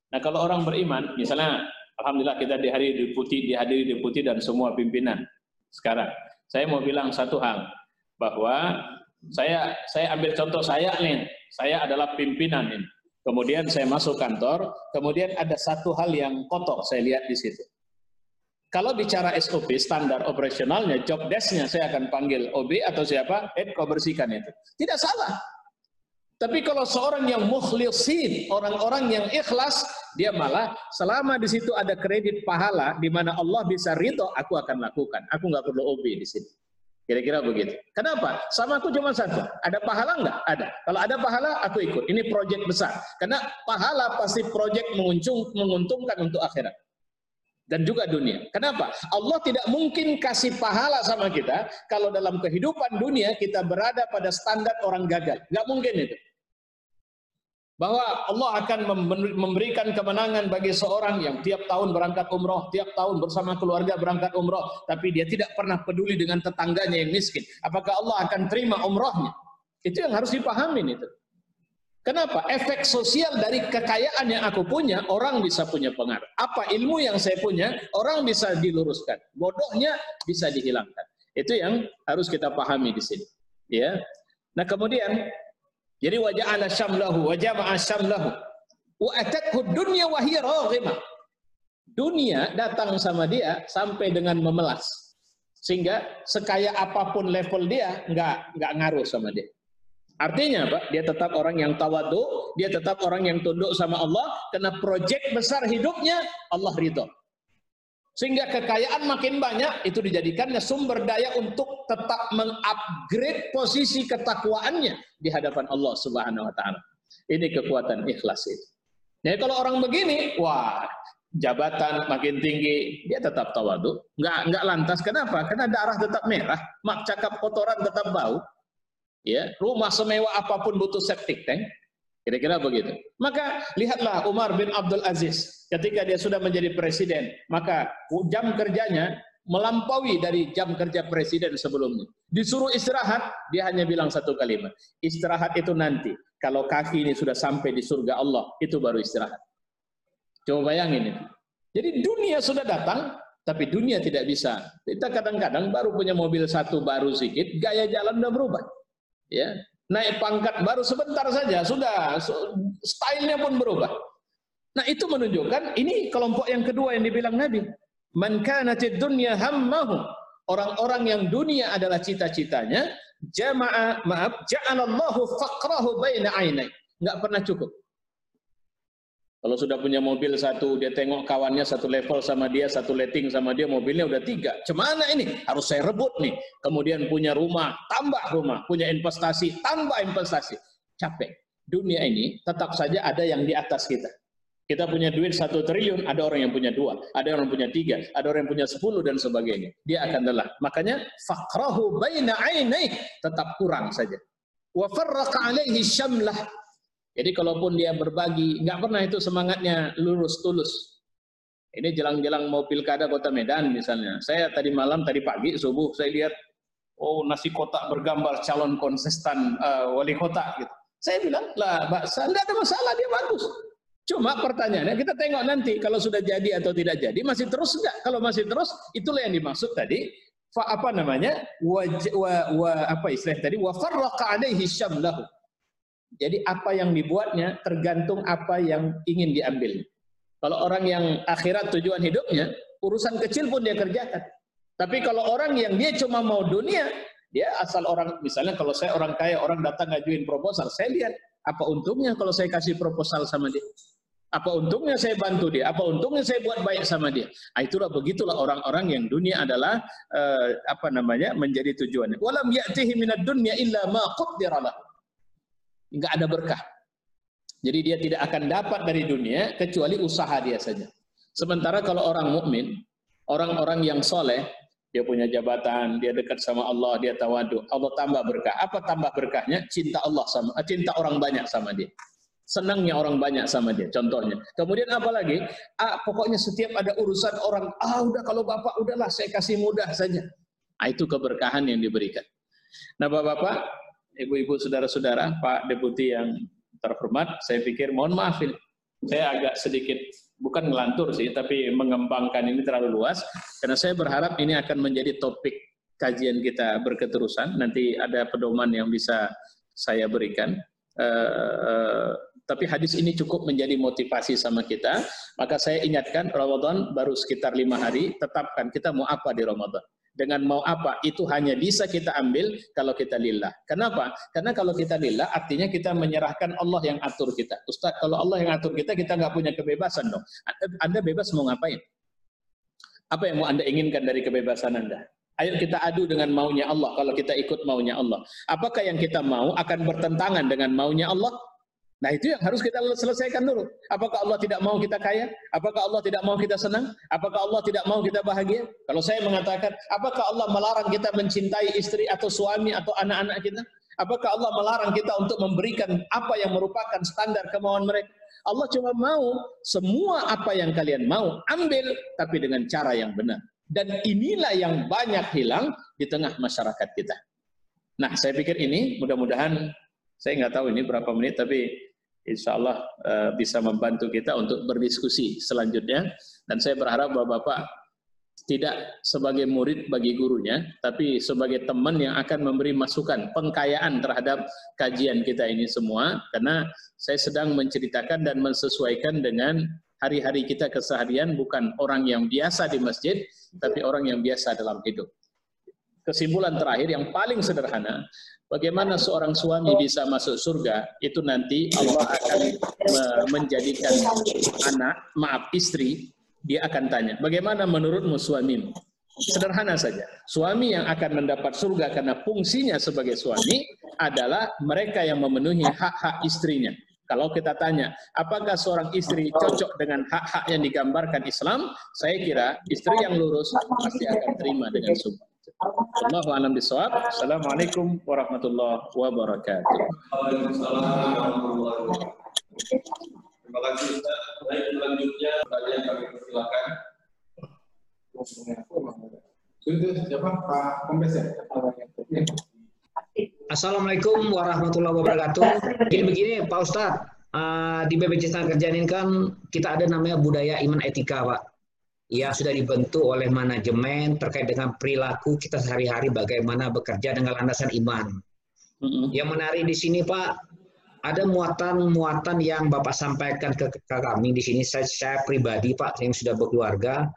A: Nah, kalau orang beriman, misalnya alhamdulillah kita dihadiri deputi, dihadiri deputi dan semua pimpinan sekarang. Saya mau bilang satu hal bahwa saya saya ambil contoh saya nih. Saya adalah pimpinan ini. Kemudian saya masuk kantor, kemudian ada satu hal yang kotor saya lihat di situ. Kalau bicara SOP, standar operasionalnya, job desk-nya saya akan panggil OB atau siapa, head kau bersihkan itu. Tidak salah. Tapi kalau seorang yang mukhlisin, orang-orang yang ikhlas, dia malah selama di situ ada kredit pahala di mana Allah bisa ridho, aku akan lakukan. Aku nggak perlu OB di sini. Kira-kira begitu. Kenapa? Sama aku cuma satu. Ada pahala nggak? Ada. Kalau ada pahala, aku ikut. Ini proyek besar. Karena pahala pasti proyek menguntungkan untuk akhirat dan juga dunia. Kenapa? Allah tidak mungkin kasih pahala sama kita kalau dalam kehidupan dunia kita berada pada standar orang gagal. Nggak mungkin itu. Bahwa Allah akan memberikan kemenangan bagi seorang yang tiap tahun berangkat umroh, tiap tahun bersama keluarga berangkat umroh, tapi dia tidak pernah peduli dengan tetangganya yang miskin. Apakah Allah akan terima umrohnya? Itu yang harus dipahami itu. Kenapa? Efek sosial dari kekayaan yang aku punya, orang bisa punya pengaruh. Apa ilmu yang saya punya, orang bisa diluruskan. Bodohnya bisa dihilangkan. Itu yang harus kita pahami di sini. Ya. Nah kemudian, jadi wajah ala syamlahu, wajah ma'a syamlahu. Wa atathu dunya wa hiya Dunia datang sama dia sampai dengan memelas. Sehingga sekaya apa pun level dia, nggak nggak ngaruh sama dia. Artinya apa? Dia tetap orang yang tawadu, dia tetap orang yang tunduk sama Allah, karena proyek besar hidupnya Allah ridho. Sehingga kekayaan makin banyak itu dijadikannya sumber daya untuk tetap mengupgrade posisi ketakwaannya di hadapan Allah Subhanahu wa taala. Ini kekuatan ikhlas itu. Jadi kalau orang begini, wah, jabatan makin tinggi, dia tetap tawadu, nggak nggak lantas. Kenapa? Karena darah tetap merah, mak cakap kotoran tetap bau. Ya, rumah semewah apa pun butuh septic tank. Kira-kira begitu. Maka lihatlah Umar bin Abdul Aziz ketika dia sudah menjadi presiden, maka jam kerjanya melampaui dari jam kerja presiden sebelumnya. Disuruh istirahat, dia hanya bilang satu kalimat. Istirahat itu nanti. Kalau kaki ini sudah sampai di surga Allah, itu baru istirahat. Coba bayangin itu. Jadi dunia sudah datang, tapi dunia tidak bisa. Kita kadang-kadang baru punya mobil satu baru sedikit, gaya jalan udah berubah. Ya, naik pangkat baru sebentar saja sudah stylenya pun berubah. Nah itu menunjukkan ini kelompok yang kedua yang dibilang Nabi. Man kanatid dunya hammahu. Orang-orang yang dunia adalah cita-citanya, jama'a maaf, ja'alallahu faqrahu baina ainai. Enggak pernah cukup. Kalau sudah punya mobil satu, dia tengok kawannya satu level sama dia, satu letting sama dia, mobilnya udah tiga. Cemana ini? Harus saya rebut nih. Kemudian punya rumah, tambah rumah. Punya investasi, tambah investasi. Capek. Dunia ini tetap saja ada yang di atas kita. Kita punya duit satu triliun, ada orang yang punya dua, ada orang yang punya tiga, ada orang yang punya sepuluh dan sebagainya. Dia akan lelah. Makanya fakrahu baina ainai tetap kurang saja. Wa farraqa alaihi syamlah jadi kalaupun dia berbagi, nggak pernah itu semangatnya lurus tulus. Ini jelang-jelang mau pilkada kota Medan misalnya. Saya tadi malam, tadi pagi, subuh, saya lihat, oh nasi kotak bergambar calon konsisten uh, wali kota. Gitu. Saya bilang, lah Mbak, tidak ada masalah, dia bagus. Cuma pertanyaannya, kita tengok nanti kalau sudah jadi atau tidak jadi, masih terus enggak? Kalau masih terus, itulah yang dimaksud tadi, fa apa namanya? Wa, wa, wa apa istilah tadi? Wa farraqa alaihi syamlahu jadi apa yang dibuatnya tergantung apa yang ingin diambil. Kalau orang yang akhirat tujuan hidupnya, urusan kecil pun dia kerjakan. Tapi kalau orang yang dia cuma mau dunia, dia asal orang, misalnya kalau saya orang kaya, orang datang ngajuin proposal, saya lihat apa untungnya kalau saya kasih proposal sama dia. Apa untungnya saya bantu dia? Apa untungnya saya buat baik sama dia? Nah, itulah begitulah orang-orang yang dunia adalah uh, apa namanya menjadi tujuannya. Walam ya'tihi minad dunya illa ma qaddara nggak ada berkah. Jadi dia tidak akan dapat dari dunia kecuali usaha dia saja. Sementara kalau orang mukmin, orang-orang yang soleh, dia punya jabatan, dia dekat sama Allah, dia tawadu, Allah tambah berkah. Apa tambah berkahnya? Cinta Allah sama, eh, cinta orang banyak sama dia. Senangnya orang banyak sama dia, contohnya. Kemudian apa lagi? Ah, pokoknya setiap ada urusan orang, ah udah kalau bapak udahlah saya kasih mudah saja. Ah, itu keberkahan yang diberikan. Nah bapak-bapak, ibu-ibu saudara-saudara, Pak Deputi yang terhormat, saya pikir mohon maaf. Saya agak sedikit bukan ngelantur sih, tapi mengembangkan ini terlalu luas karena saya berharap ini akan menjadi topik kajian kita berketerusan. Nanti ada pedoman yang bisa saya berikan. Uh, tapi hadis ini cukup menjadi motivasi sama kita. Maka saya ingatkan Ramadan baru sekitar lima hari, tetapkan kita mau apa di Ramadan dengan mau apa itu hanya bisa kita ambil kalau kita lillah. Kenapa? Karena kalau kita lillah artinya kita menyerahkan Allah yang atur kita. Ustaz, kalau Allah yang atur kita, kita nggak punya kebebasan dong. Anda bebas mau ngapain? Apa yang mau Anda inginkan dari kebebasan Anda? Ayo kita adu dengan maunya Allah kalau kita ikut maunya Allah. Apakah yang kita mau akan bertentangan dengan maunya Allah? Nah itu yang harus kita selesaikan dulu. Apakah Allah tidak mau kita kaya? Apakah Allah tidak mau kita senang? Apakah Allah tidak mau kita bahagia? Kalau saya mengatakan, apakah Allah melarang kita mencintai istri atau suami atau anak-anak kita? Apakah Allah melarang kita untuk memberikan apa yang merupakan standar kemauan mereka? Allah cuma mau semua apa yang kalian mau ambil tapi dengan cara yang benar. Dan inilah yang banyak hilang di tengah masyarakat kita. Nah, saya pikir ini mudah-mudahan saya nggak tahu ini berapa menit tapi insya Allah uh, bisa membantu kita untuk berdiskusi selanjutnya. Dan saya berharap Bapak-Bapak tidak sebagai murid bagi gurunya, tapi sebagai teman yang akan memberi masukan, pengkayaan terhadap kajian kita ini semua, karena saya sedang menceritakan dan mensesuaikan dengan hari-hari kita keseharian, bukan orang yang biasa di masjid, tapi orang yang biasa dalam hidup. Kesimpulan terakhir yang paling sederhana, Bagaimana seorang suami bisa masuk surga? Itu nanti Allah akan menjadikan anak, maaf istri, dia akan tanya, bagaimana menurutmu suamimu? Sederhana saja. Suami yang akan mendapat surga karena fungsinya sebagai suami adalah mereka yang memenuhi hak-hak istrinya. Kalau kita tanya, apakah seorang istri cocok dengan hak-hak yang digambarkan Islam? Saya kira istri yang lurus pasti akan terima dengan sumpah. Allahu a'lam bishawab. Assalamualaikum warahmatullahi wabarakatuh. Terima kasih. Baik, selanjutnya pertanyaan kami persilakan.
B: siapa? Pak ya?
C: Assalamualaikum warahmatullahi wabarakatuh. Begini begini Pak Ustadz, uh, di BPJS Kerjaan ini kan kita ada namanya budaya iman etika Pak. Ya sudah dibentuk oleh manajemen terkait dengan perilaku kita sehari-hari bagaimana bekerja dengan landasan iman. Mm -hmm. Yang menarik di sini Pak, ada muatan-muatan yang Bapak sampaikan ke, ke kami di sini. Saya, saya pribadi Pak yang sudah berkeluarga,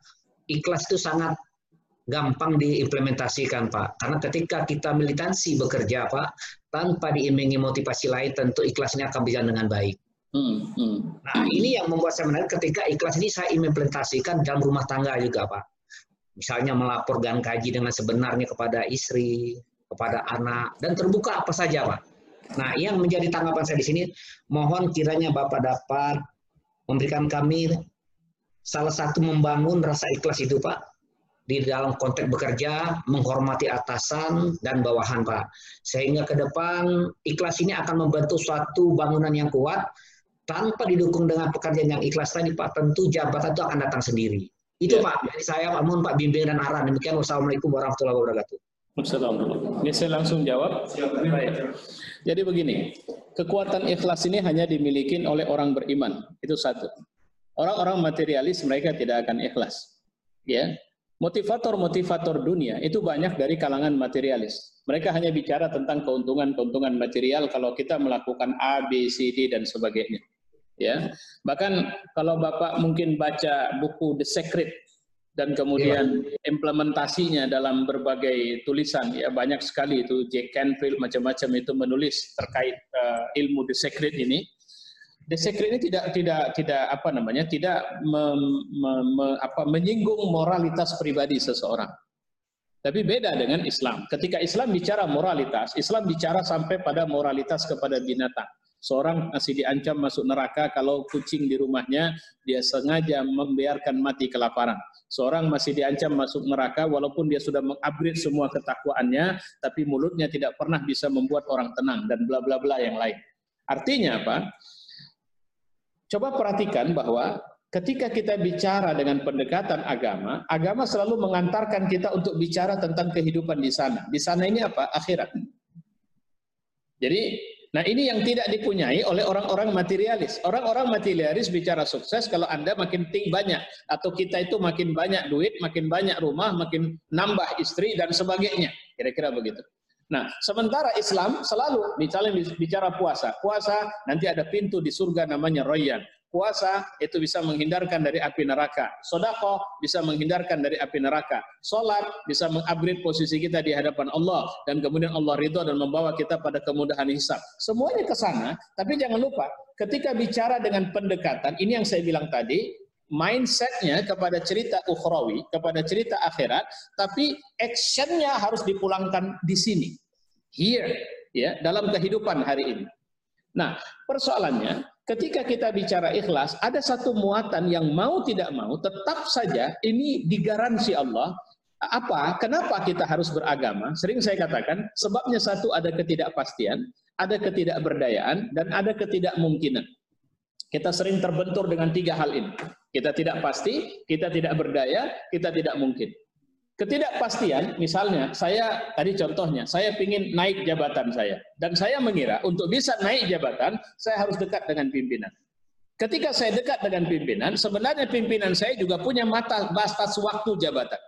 C: ikhlas itu sangat gampang diimplementasikan Pak. Karena ketika kita militansi bekerja Pak, tanpa diimbangi motivasi lain tentu ikhlasnya akan berjalan dengan baik. Hmm, hmm. Nah ini yang membuat saya menarik ketika ikhlas ini saya implementasikan dalam rumah tangga juga Pak. Misalnya melaporkan kaji dengan sebenarnya kepada istri, kepada anak, dan terbuka apa saja Pak. Nah yang menjadi tanggapan saya di sini, mohon kiranya Bapak dapat memberikan kami salah satu membangun rasa ikhlas itu Pak di dalam konteks bekerja, menghormati atasan dan bawahan, Pak. Sehingga ke depan ikhlas ini akan membentuk suatu bangunan yang kuat tanpa didukung dengan pekerjaan yang ikhlas tadi, Pak. Tentu jabatan itu akan datang sendiri. Itu ya. Pak. Jadi saya mohon Pak bimbing dan arahan. Demikian wassalamualaikum warahmatullahi wabarakatuh.
A: Assalamualaikum. Ini saya langsung jawab. Baik. Jadi begini, kekuatan ikhlas ini hanya dimiliki oleh orang beriman. Itu satu. Orang-orang materialis mereka tidak akan ikhlas. Ya, motivator-motivator dunia itu banyak dari kalangan materialis. Mereka hanya bicara tentang keuntungan-keuntungan material kalau kita melakukan A, B, C, D dan sebagainya. Ya, bahkan kalau Bapak mungkin baca buku The Secret dan kemudian ya. implementasinya dalam berbagai tulisan ya banyak sekali itu Jack Canfield macam-macam itu menulis terkait uh, ilmu The Secret ini The secret ini tidak tidak tidak apa namanya tidak me, me, me, apa, menyinggung moralitas pribadi seseorang. Tapi beda dengan Islam. Ketika Islam bicara moralitas, Islam bicara sampai pada moralitas kepada binatang. Seorang masih diancam masuk neraka kalau kucing di rumahnya dia sengaja membiarkan mati kelaparan. Seorang masih diancam masuk neraka walaupun dia sudah mengupgrade semua ketakwaannya, tapi mulutnya tidak pernah bisa membuat orang tenang dan bla bla bla yang lain. Artinya apa? Coba perhatikan bahwa ketika kita bicara dengan pendekatan agama, agama selalu mengantarkan kita untuk bicara tentang kehidupan di sana. Di sana ini apa? Akhirat. Jadi, nah ini yang tidak dipunyai oleh orang-orang materialis. Orang-orang materialis bicara sukses kalau Anda makin ting banyak atau kita itu makin banyak duit, makin banyak rumah, makin nambah istri dan sebagainya. Kira-kira begitu. Nah, sementara Islam selalu misalnya bicara puasa. Puasa nanti ada pintu di surga namanya Royan. Puasa itu bisa menghindarkan dari api neraka. Sodako bisa menghindarkan dari api neraka. Solat bisa mengupgrade posisi kita di hadapan Allah. Dan kemudian Allah ridho dan membawa kita pada kemudahan hisab. Semuanya ke sana, tapi jangan lupa ketika bicara dengan pendekatan, ini yang saya bilang tadi, mindsetnya kepada cerita ukhrawi, kepada cerita akhirat, tapi actionnya harus dipulangkan di sini here ya dalam kehidupan hari ini. Nah, persoalannya ketika kita bicara ikhlas ada satu muatan yang mau tidak mau tetap saja ini digaransi Allah apa? Kenapa kita harus beragama? Sering saya katakan, sebabnya satu ada ketidakpastian, ada ketidakberdayaan, dan ada ketidakmungkinan. Kita sering terbentur dengan tiga hal ini. Kita tidak pasti, kita tidak berdaya, kita tidak mungkin. Ketidakpastian, misalnya saya tadi contohnya, saya ingin naik jabatan saya dan saya mengira untuk bisa naik jabatan saya harus dekat dengan pimpinan. Ketika saya dekat dengan pimpinan, sebenarnya pimpinan saya juga punya mata batas waktu jabatan.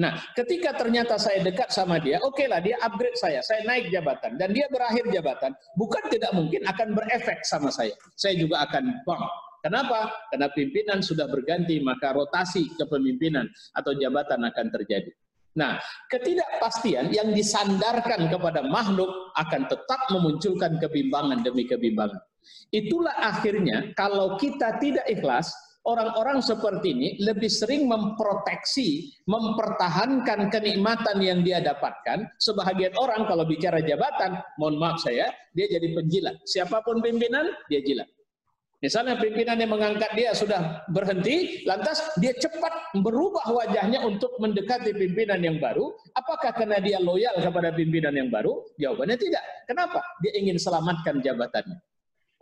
A: Nah, ketika ternyata saya dekat sama dia, oke okay lah dia upgrade saya, saya naik jabatan dan dia berakhir jabatan, bukan tidak mungkin akan berefek sama saya. Saya juga akan bang, Kenapa? Karena pimpinan sudah berganti, maka rotasi kepemimpinan atau jabatan akan terjadi. Nah, ketidakpastian yang disandarkan kepada makhluk akan tetap memunculkan kebimbangan demi kebimbangan. Itulah akhirnya kalau kita tidak ikhlas, Orang-orang seperti ini lebih sering memproteksi, mempertahankan kenikmatan yang dia dapatkan. Sebahagian orang kalau bicara jabatan, mohon maaf saya, dia jadi penjilat. Siapa pun pimpinan, dia jilat. Misalnya pimpinan yang mengangkat dia sudah berhenti, lantas dia cepat berubah wajahnya untuk mendekati pimpinan yang baru. Apakah karena dia loyal kepada pimpinan yang baru? Jawabannya tidak. Kenapa? Dia ingin selamatkan jabatannya.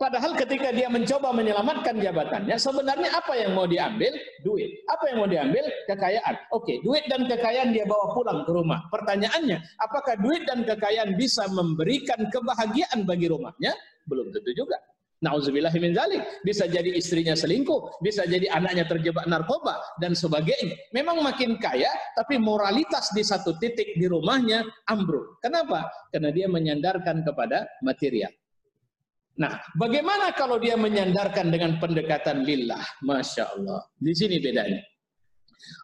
A: Padahal ketika dia mencoba menyelamatkan jabatannya, sebenarnya apa yang mau diambil? Duit. Apa yang mau diambil? Kekayaan. Oke, duit dan kekayaan dia bawa pulang ke rumah. Pertanyaannya, apakah duit dan kekayaan bisa memberikan kebahagiaan bagi rumahnya? Belum tentu juga. Nauzubillah min zalik. Bisa jadi istrinya selingkuh, bisa jadi anaknya terjebak narkoba dan sebagainya. Memang makin kaya, tapi moralitas di satu titik di rumahnya ambruk. Kenapa? Karena dia menyandarkan kepada material. Nah, bagaimana kalau dia menyandarkan dengan pendekatan lillah? Masya Allah. Di sini bedanya.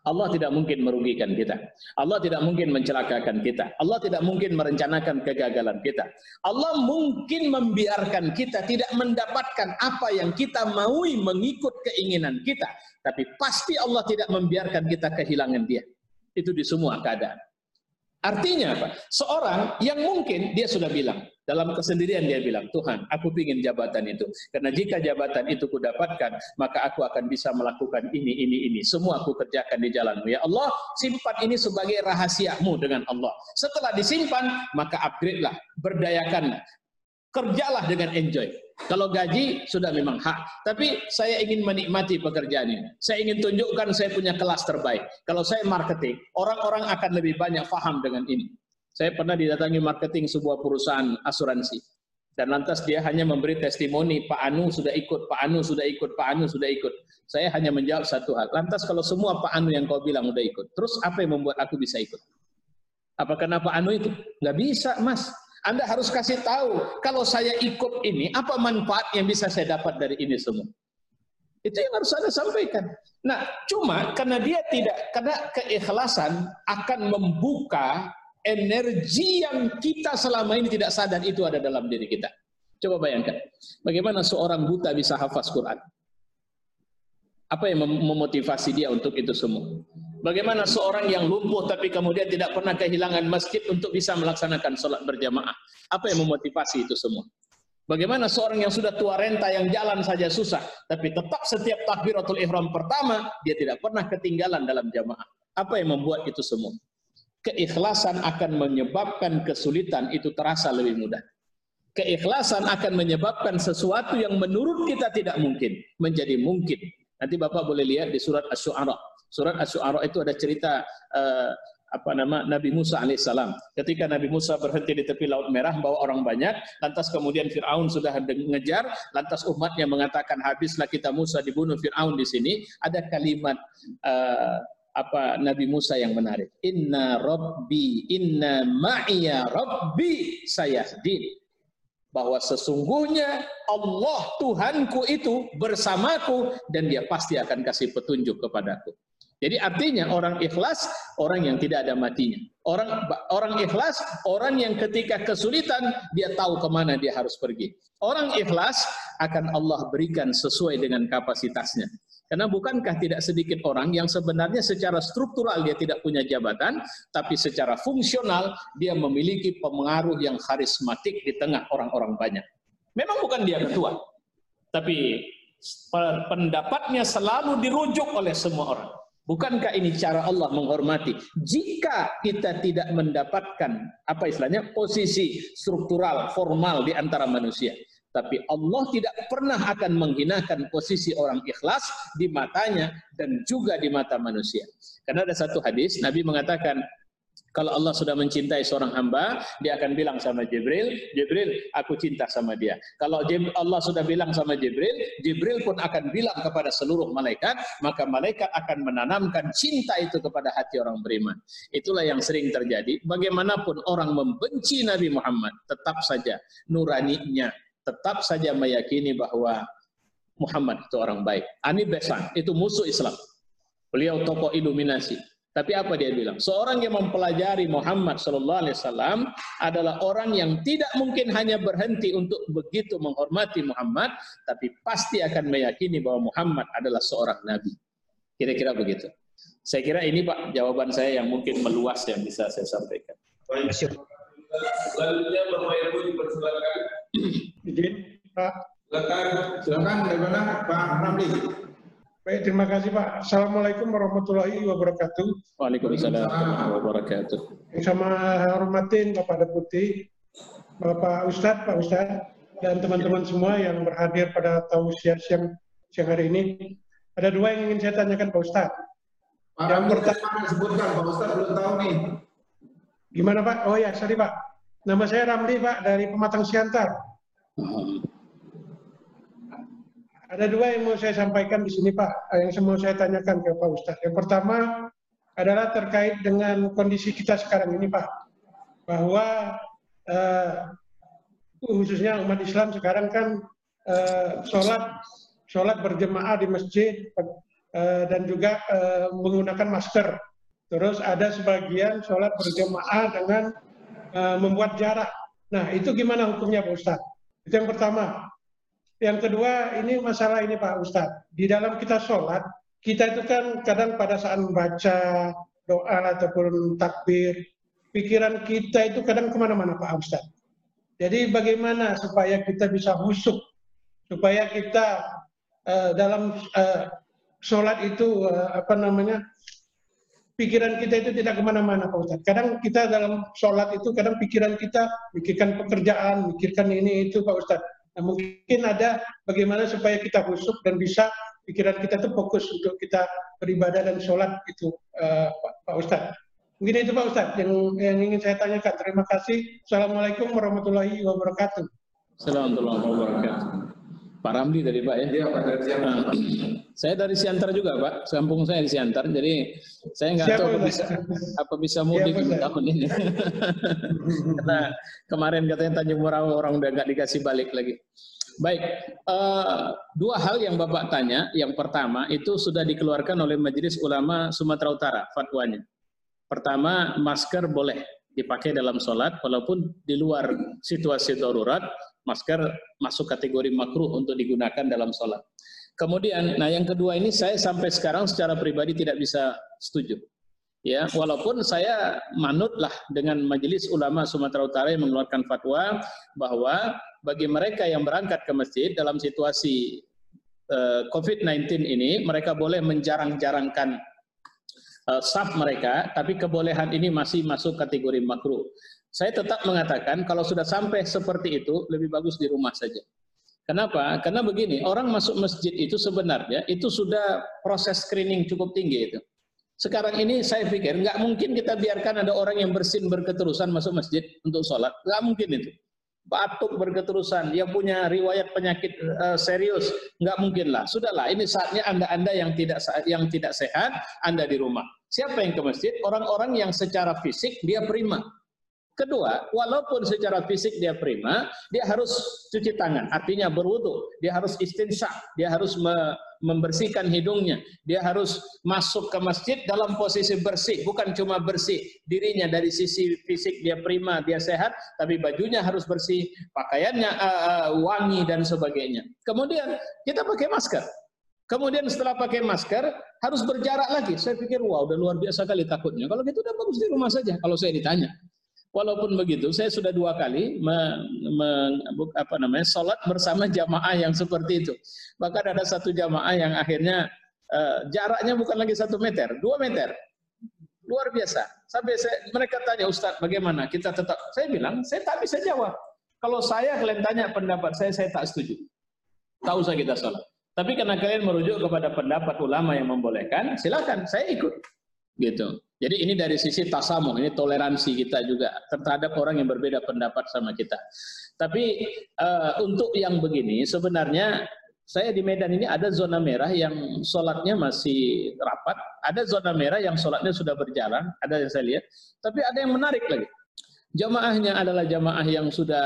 A: Allah tidak mungkin merugikan kita. Allah tidak mungkin mencelakakan kita. Allah tidak mungkin merencanakan kegagalan kita. Allah mungkin membiarkan kita tidak mendapatkan apa yang kita maui mengikut keinginan kita. Tapi pasti Allah tidak membiarkan kita kehilangan dia. Itu di semua keadaan. Artinya apa? Seorang yang mungkin dia sudah bilang, dalam kesendirian dia bilang, Tuhan, aku ingin jabatan itu. Karena jika jabatan itu kudapatkan, maka aku akan bisa melakukan ini, ini, ini. Semua aku kerjakan di jalanmu. Ya Allah, simpan ini sebagai rahasiamu dengan Allah. Setelah disimpan, maka upgrade lah, berdayakanlah. Kerjalah dengan enjoy. Kalau gaji sudah memang hak, tapi saya ingin menikmati pekerjaan ini. Saya ingin tunjukkan saya punya kelas terbaik. Kalau saya marketing, orang-orang akan lebih banyak paham dengan ini. Saya pernah didatangi marketing sebuah perusahaan asuransi. Dan lantas dia hanya memberi testimoni, Pak Anu sudah ikut, Pak Anu sudah ikut, Pak Anu sudah ikut. Saya hanya menjawab satu hal. Lantas kalau semua Pak Anu yang kau bilang sudah ikut, terus apa yang membuat aku bisa ikut? Apa karena Pak Anu itu? Nggak bisa, Mas. Anda harus kasih tahu, kalau saya ikut ini, apa manfaat yang bisa saya dapat dari ini semua? Itu yang harus Anda sampaikan. Nah, cuma karena dia tidak, karena keikhlasan akan membuka energi yang kita selama ini tidak sadar itu ada dalam diri kita. Coba bayangkan, bagaimana seorang buta bisa hafaz Quran? Apa yang memotivasi dia untuk itu semua? Bagaimana seorang yang lumpuh tapi kemudian tidak pernah kehilangan masjid untuk bisa melaksanakan sholat berjamaah? Apa yang memotivasi itu semua? Bagaimana seorang yang sudah tua renta yang jalan saja susah, tapi tetap setiap takbiratul ihram pertama dia tidak pernah ketinggalan dalam jamaah. Apa yang membuat itu semua? Keikhlasan akan menyebabkan kesulitan itu terasa lebih mudah. Keikhlasan akan menyebabkan sesuatu yang menurut kita tidak mungkin menjadi mungkin. Nanti Bapak boleh lihat di surat Asy-Syu'ara. Surat Asy-Syu'ara itu ada cerita uh, apa nama Nabi Musa alaihissalam. Ketika Nabi Musa berhenti di tepi Laut Merah bawa orang banyak, lantas kemudian Firaun sudah mengejar, lantas umatnya mengatakan habislah kita Musa dibunuh Firaun di sini. Ada kalimat uh, apa Nabi Musa yang menarik. Inna Rabbi, inna ma'iya Rabbi sayahdin. Bahwa sesungguhnya Allah Tuhanku itu bersamaku dan dia pasti akan kasih petunjuk kepadaku. Jadi artinya orang ikhlas orang yang tidak ada matinya. Orang orang ikhlas orang yang ketika kesulitan dia tahu ke mana dia harus pergi. Orang ikhlas akan Allah berikan sesuai dengan kapasitasnya. Karena bukankah tidak sedikit orang yang sebenarnya secara struktural dia tidak punya jabatan, tapi secara fungsional dia memiliki pengaruh yang karismatik di tengah orang-orang banyak. Memang bukan dia ketua, tapi pendapatnya selalu dirujuk oleh semua orang. Bukankah ini cara Allah menghormati? Jika kita tidak mendapatkan apa istilahnya posisi struktural formal di antara manusia, tapi Allah tidak pernah akan menghinakan posisi orang ikhlas di matanya dan juga di mata manusia. Karena ada satu hadis, Nabi mengatakan, kalau Allah sudah mencintai seorang hamba, dia akan bilang sama Jibril, Jibril, aku cinta sama dia. Kalau Allah sudah bilang sama Jibril, Jibril pun akan bilang kepada seluruh malaikat, maka malaikat akan menanamkan cinta itu kepada hati orang beriman. Itulah yang sering terjadi. Bagaimanapun orang membenci Nabi Muhammad, tetap saja nuraninya, tetap saja meyakini bahwa Muhammad itu orang baik. Ani Besan itu musuh Islam. Beliau tokoh iluminasi. Tapi apa dia bilang? Seorang yang mempelajari Muhammad Sallallahu Alaihi Wasallam adalah orang yang tidak mungkin hanya berhenti untuk begitu menghormati Muhammad, tapi pasti akan meyakini bahwa Muhammad adalah seorang nabi. Kira-kira begitu. Saya kira ini Pak jawaban saya yang mungkin meluas yang bisa saya sampaikan.
D: Baik. Selanjutnya Bapak Ibu dipersilakan.
E: Izin, Pak.
D: Silakan.
B: Silakan bagaimana Pak Ramli?
E: Baik, terima kasih Pak. Assalamualaikum warahmatullahi wabarakatuh.
A: Waalaikumsalam warahmatullahi wabarakatuh.
E: Yang sama hormatin Bapak Deputi, Bapak Ustadz, Pak Ustadz, dan teman-teman semua yang berhadir pada tausiah siang, siang hari ini. Ada dua yang ingin saya tanyakan Pak Ustadz.
B: Pak
E: Yang pertama-
B: disebutkan, Pak Ustaz belum tahu nih.
E: Gimana Pak? Oh ya, sorry Pak. Nama saya Ramli Pak, dari Pematang Siantar. Ada dua yang mau saya sampaikan di sini Pak, yang mau saya tanyakan ke Pak Ustadz. Yang pertama adalah terkait dengan kondisi kita sekarang ini Pak, bahwa eh, khususnya umat Islam sekarang kan eh, sholat sholat berjemaah di masjid eh, dan juga eh, menggunakan masker. Terus ada sebagian sholat berjemaah dengan eh, membuat jarak. Nah itu gimana hukumnya Pak Ustadz? Itu yang pertama. Yang kedua, ini masalah ini Pak Ustadz. Di dalam kita sholat, kita itu kan kadang pada saat membaca doa ataupun takbir, pikiran kita itu kadang ke mana-mana Pak Ustadz. Jadi bagaimana supaya kita bisa husuk, supaya kita eh, dalam eh, sholat itu eh, apa namanya pikiran kita itu tidak ke mana-mana Pak Ustadz. Kadang kita dalam sholat itu kadang pikiran kita mikirkan pekerjaan, mikirkan ini itu Pak Ustadz. Nah, mungkin ada bagaimana supaya kita husuk dan bisa pikiran kita itu fokus untuk kita beribadah dan sholat itu eh, Pak, Pak Ustadz. Mungkin itu Pak Ustadz yang, yang ingin saya tanyakan. Terima kasih. Assalamualaikum warahmatullahi wabarakatuh.
A: Assalamualaikum warahmatullahi wabarakatuh. Pak Ramli tadi Pak ya.
B: Iya Pak dari siapa?
A: Nah, saya dari Siantar juga Pak, kampung saya di Siantar, jadi saya nggak tahu apa bisa apa bisa mudik
E: Siapa,
A: tahun ini. Karena kemarin katanya Tanjung Morawa orang udah nggak dikasih balik lagi. Baik, eh, dua hal yang Bapak tanya. Yang pertama itu sudah dikeluarkan oleh Majelis Ulama Sumatera Utara fatwanya. Pertama, masker boleh dipakai dalam sholat walaupun di luar situasi darurat, masker masuk kategori makruh untuk digunakan dalam sholat. Kemudian, nah yang kedua ini saya sampai sekarang secara pribadi tidak bisa setuju. Ya, walaupun saya manutlah dengan Majelis Ulama Sumatera Utara yang mengeluarkan fatwa bahwa bagi mereka yang berangkat ke masjid dalam situasi eh, COVID-19 ini, mereka boleh menjarang-jarangkan eh, saf mereka, tapi kebolehan ini masih masuk kategori makruh. Saya tetap mengatakan kalau sudah sampai seperti itu, lebih bagus di rumah saja. Kenapa? Karena begini, orang masuk masjid itu sebenarnya itu sudah proses screening cukup tinggi itu. Sekarang ini saya pikir nggak mungkin kita biarkan ada orang yang bersin berketerusan masuk masjid untuk sholat. Nggak mungkin itu. Batuk berketerusan, yang punya riwayat penyakit eh, serius, nggak mungkin lah. Sudahlah, ini saatnya anda-anda yang tidak yang tidak sehat, anda di rumah. Siapa yang ke masjid? Orang-orang yang secara fisik dia prima. Kedua, walaupun secara fisik dia prima, dia harus cuci tangan, artinya berwudu, dia harus istinsyak, dia harus me- membersihkan hidungnya, dia harus masuk ke masjid dalam posisi bersih, bukan cuma bersih dirinya dari sisi fisik dia prima, dia sehat, tapi bajunya harus bersih, pakaiannya uh, uh, wangi dan sebagainya. Kemudian kita pakai masker. Kemudian setelah pakai masker harus berjarak lagi. Saya pikir wah udah luar biasa kali takutnya. Kalau gitu udah bagus di rumah saja. Kalau saya ditanya. Walaupun begitu, saya sudah dua kali me, me, apa namanya sholat bersama jamaah yang seperti itu. Bahkan ada satu jamaah yang akhirnya uh, jaraknya bukan lagi satu meter, dua meter. Luar biasa. Sampai saya, mereka tanya, Ustadz bagaimana? Kita tetap, saya bilang, saya tak bisa jawab. Kalau saya kalian tanya pendapat saya, saya tak setuju. Tahu saya kita sholat. Tapi karena kalian merujuk kepada pendapat ulama yang membolehkan, silakan, saya ikut. Gitu. Jadi ini dari sisi tasamu, ini toleransi kita juga terhadap orang yang berbeda pendapat sama kita. Tapi uh, untuk yang begini, sebenarnya saya di Medan ini ada zona merah yang sholatnya masih rapat, ada zona merah yang sholatnya sudah berjalan, ada yang saya lihat. Tapi ada yang menarik lagi. Jamaahnya adalah jamaah yang sudah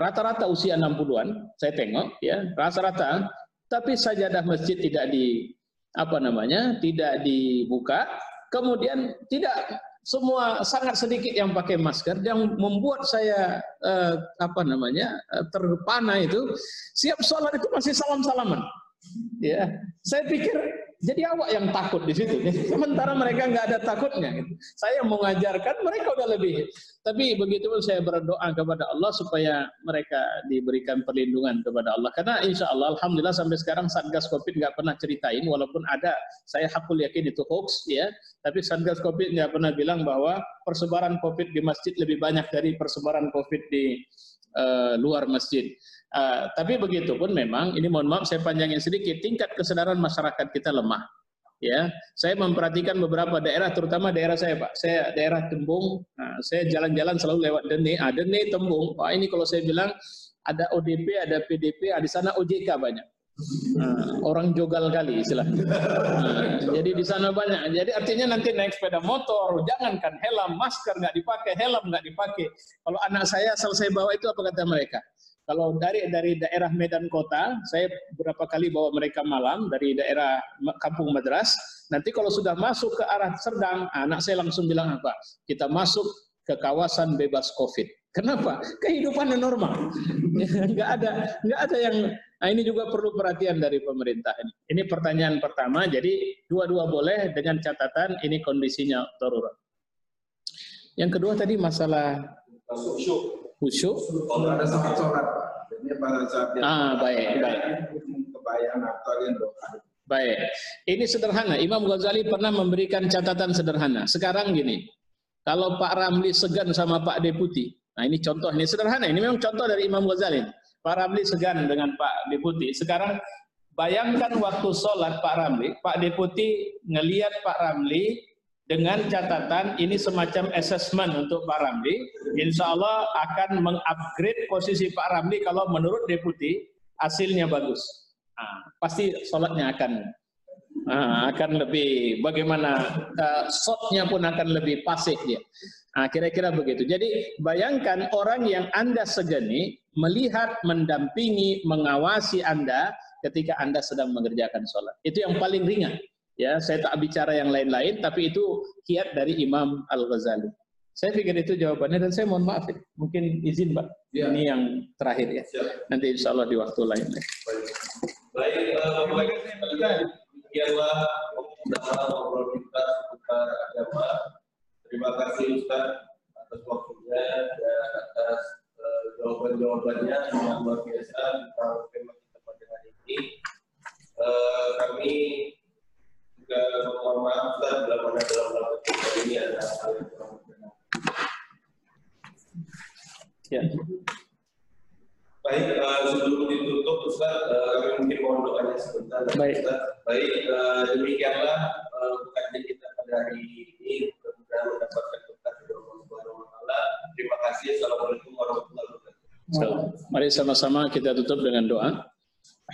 A: rata-rata uh, usia 60-an, saya tengok ya, rata-rata, tapi sajadah masjid tidak di apa namanya, tidak dibuka, kemudian tidak semua sangat sedikit yang pakai masker. Yang membuat saya eh, apa namanya eh, terpana itu siap sholat itu masih salam salaman ya saya pikir jadi awak yang takut di situ. Sementara mereka nggak ada takutnya. Saya mau ngajarkan, mereka udah lebih. Tapi begitu pun saya berdoa kepada Allah supaya mereka diberikan perlindungan kepada Allah. Karena insya Allah, Alhamdulillah sampai sekarang Satgas Covid nggak pernah ceritain, walaupun ada, saya hakul yakin itu hoax, ya. Tapi Satgas Covid nggak pernah bilang bahwa persebaran Covid di masjid lebih banyak dari persebaran Covid di uh, luar masjid. Uh, tapi begitu pun memang ini mohon maaf saya panjangin sedikit tingkat kesadaran masyarakat kita lemah. Ya, saya memperhatikan beberapa daerah, terutama daerah saya Pak. Saya daerah Tembung, nah, saya jalan-jalan selalu lewat Dene, ah Dene Tembung. Wah ini kalau saya bilang ada ODP, ada PDP, ah, di sana OJK banyak. Nah, orang jogal kali istilah. Nah, jadi di sana banyak. Jadi artinya nanti naik sepeda motor, jangankan helm, masker nggak dipakai, helm nggak dipakai. Kalau anak saya selesai bawa itu apa kata mereka? Kalau dari dari daerah Medan Kota, saya beberapa kali bawa mereka malam dari daerah Kampung Madras. Nanti kalau sudah masuk ke arah Serdang, anak saya langsung bilang apa? Kita masuk ke kawasan bebas COVID. Kenapa? Kehidupan normal. Enggak ada, enggak ada yang. Nah ini juga perlu perhatian dari pemerintah ini. Pertanyaan pertama. Jadi dua-dua boleh dengan catatan ini kondisinya darurat. Yang kedua tadi masalah khusyuk.
B: Kalau ada saat sholat, Pak. Jadi pada saat dia
A: Ah, baik, baik.
B: kebayang atau.
A: Baik. Ini sederhana. Imam Ghazali pernah memberikan catatan sederhana. Sekarang gini, kalau Pak Ramli segan sama Pak Deputi, nah ini contoh, ini sederhana. Ini memang contoh dari Imam Ghazali. Pak Ramli segan dengan Pak Deputi. Sekarang bayangkan waktu sholat Pak Ramli, Pak Deputi ngelihat Pak Ramli dengan catatan ini semacam assessment untuk Pak Ramli. Insya Allah akan mengupgrade posisi Pak Ramli kalau menurut deputi hasilnya bagus. Nah, pasti sholatnya akan nah, akan lebih bagaimana uh, shotnya pun akan lebih pasif dia. Nah, kira-kira begitu. Jadi bayangkan orang yang Anda segani melihat, mendampingi, mengawasi Anda ketika Anda sedang mengerjakan sholat. Itu yang paling ringan. Ya, saya tak bicara yang lain-lain, tapi itu kiat dari Imam Al Ghazali. Saya pikir itu jawabannya dan saya mohon maaf, mungkin izin Pak.
B: Ya.
A: Ini yang terakhir ya.
D: Siap.
A: Nanti insya Allah di waktu lain.
D: Baik, eh, baik sekalian. Demikianlah dalam ngobrol kita seputar agama. Terima kasih Ustaz atas waktunya dan atas eh, jawaban-jawabannya yang luar biasa tentang tema kita pada hari ini. Eh, kami juga mohon maaf bila mana dalam kita ini ada hal yang kurang berkenan.
A: Ya.
D: Baik, eh, sebelum ditutup Ustaz, eh, kami mungkin mohon doanya sebentar.
A: Baik.
D: Ustaz. Baik, eh, demikianlah eh, kajian kita pada hari ini. Mudah-mudahan mendapatkan Terima kasih. Assalamualaikum warahmatullahi wabarakatuh.
A: Mari sama-sama kita tutup dengan doa.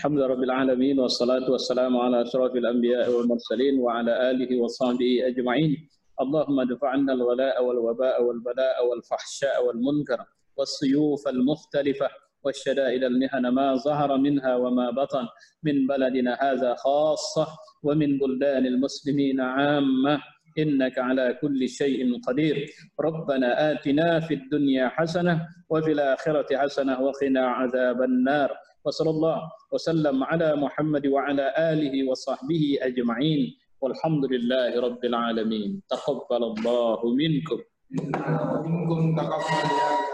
A: Alhamdulillahirrahmanirrahim. Wassalatu wassalamu ala والصلاة anbiya wal mursalin wa ala alihi wa sahbihi ajma'in. اللهم ادفع عنا الغلاء والوباء والبلاء والفحشاء والمنكر والسيوف المختلفة والشدائد المهن ما ظهر منها وما بطن من بلدنا هذا خاصة ومن بلدان المسلمين عامة إنك على كل شيء قدير. ربنا آتنا في الدنيا حسنة وفي الآخرة حسنة وقنا عذاب النار. وصلى الله وسلم على محمد وعلى آله وصحبه أجمعين. والحمد لله رب العالمين. تقبل الله منكم.
B: Minkum takabbal ya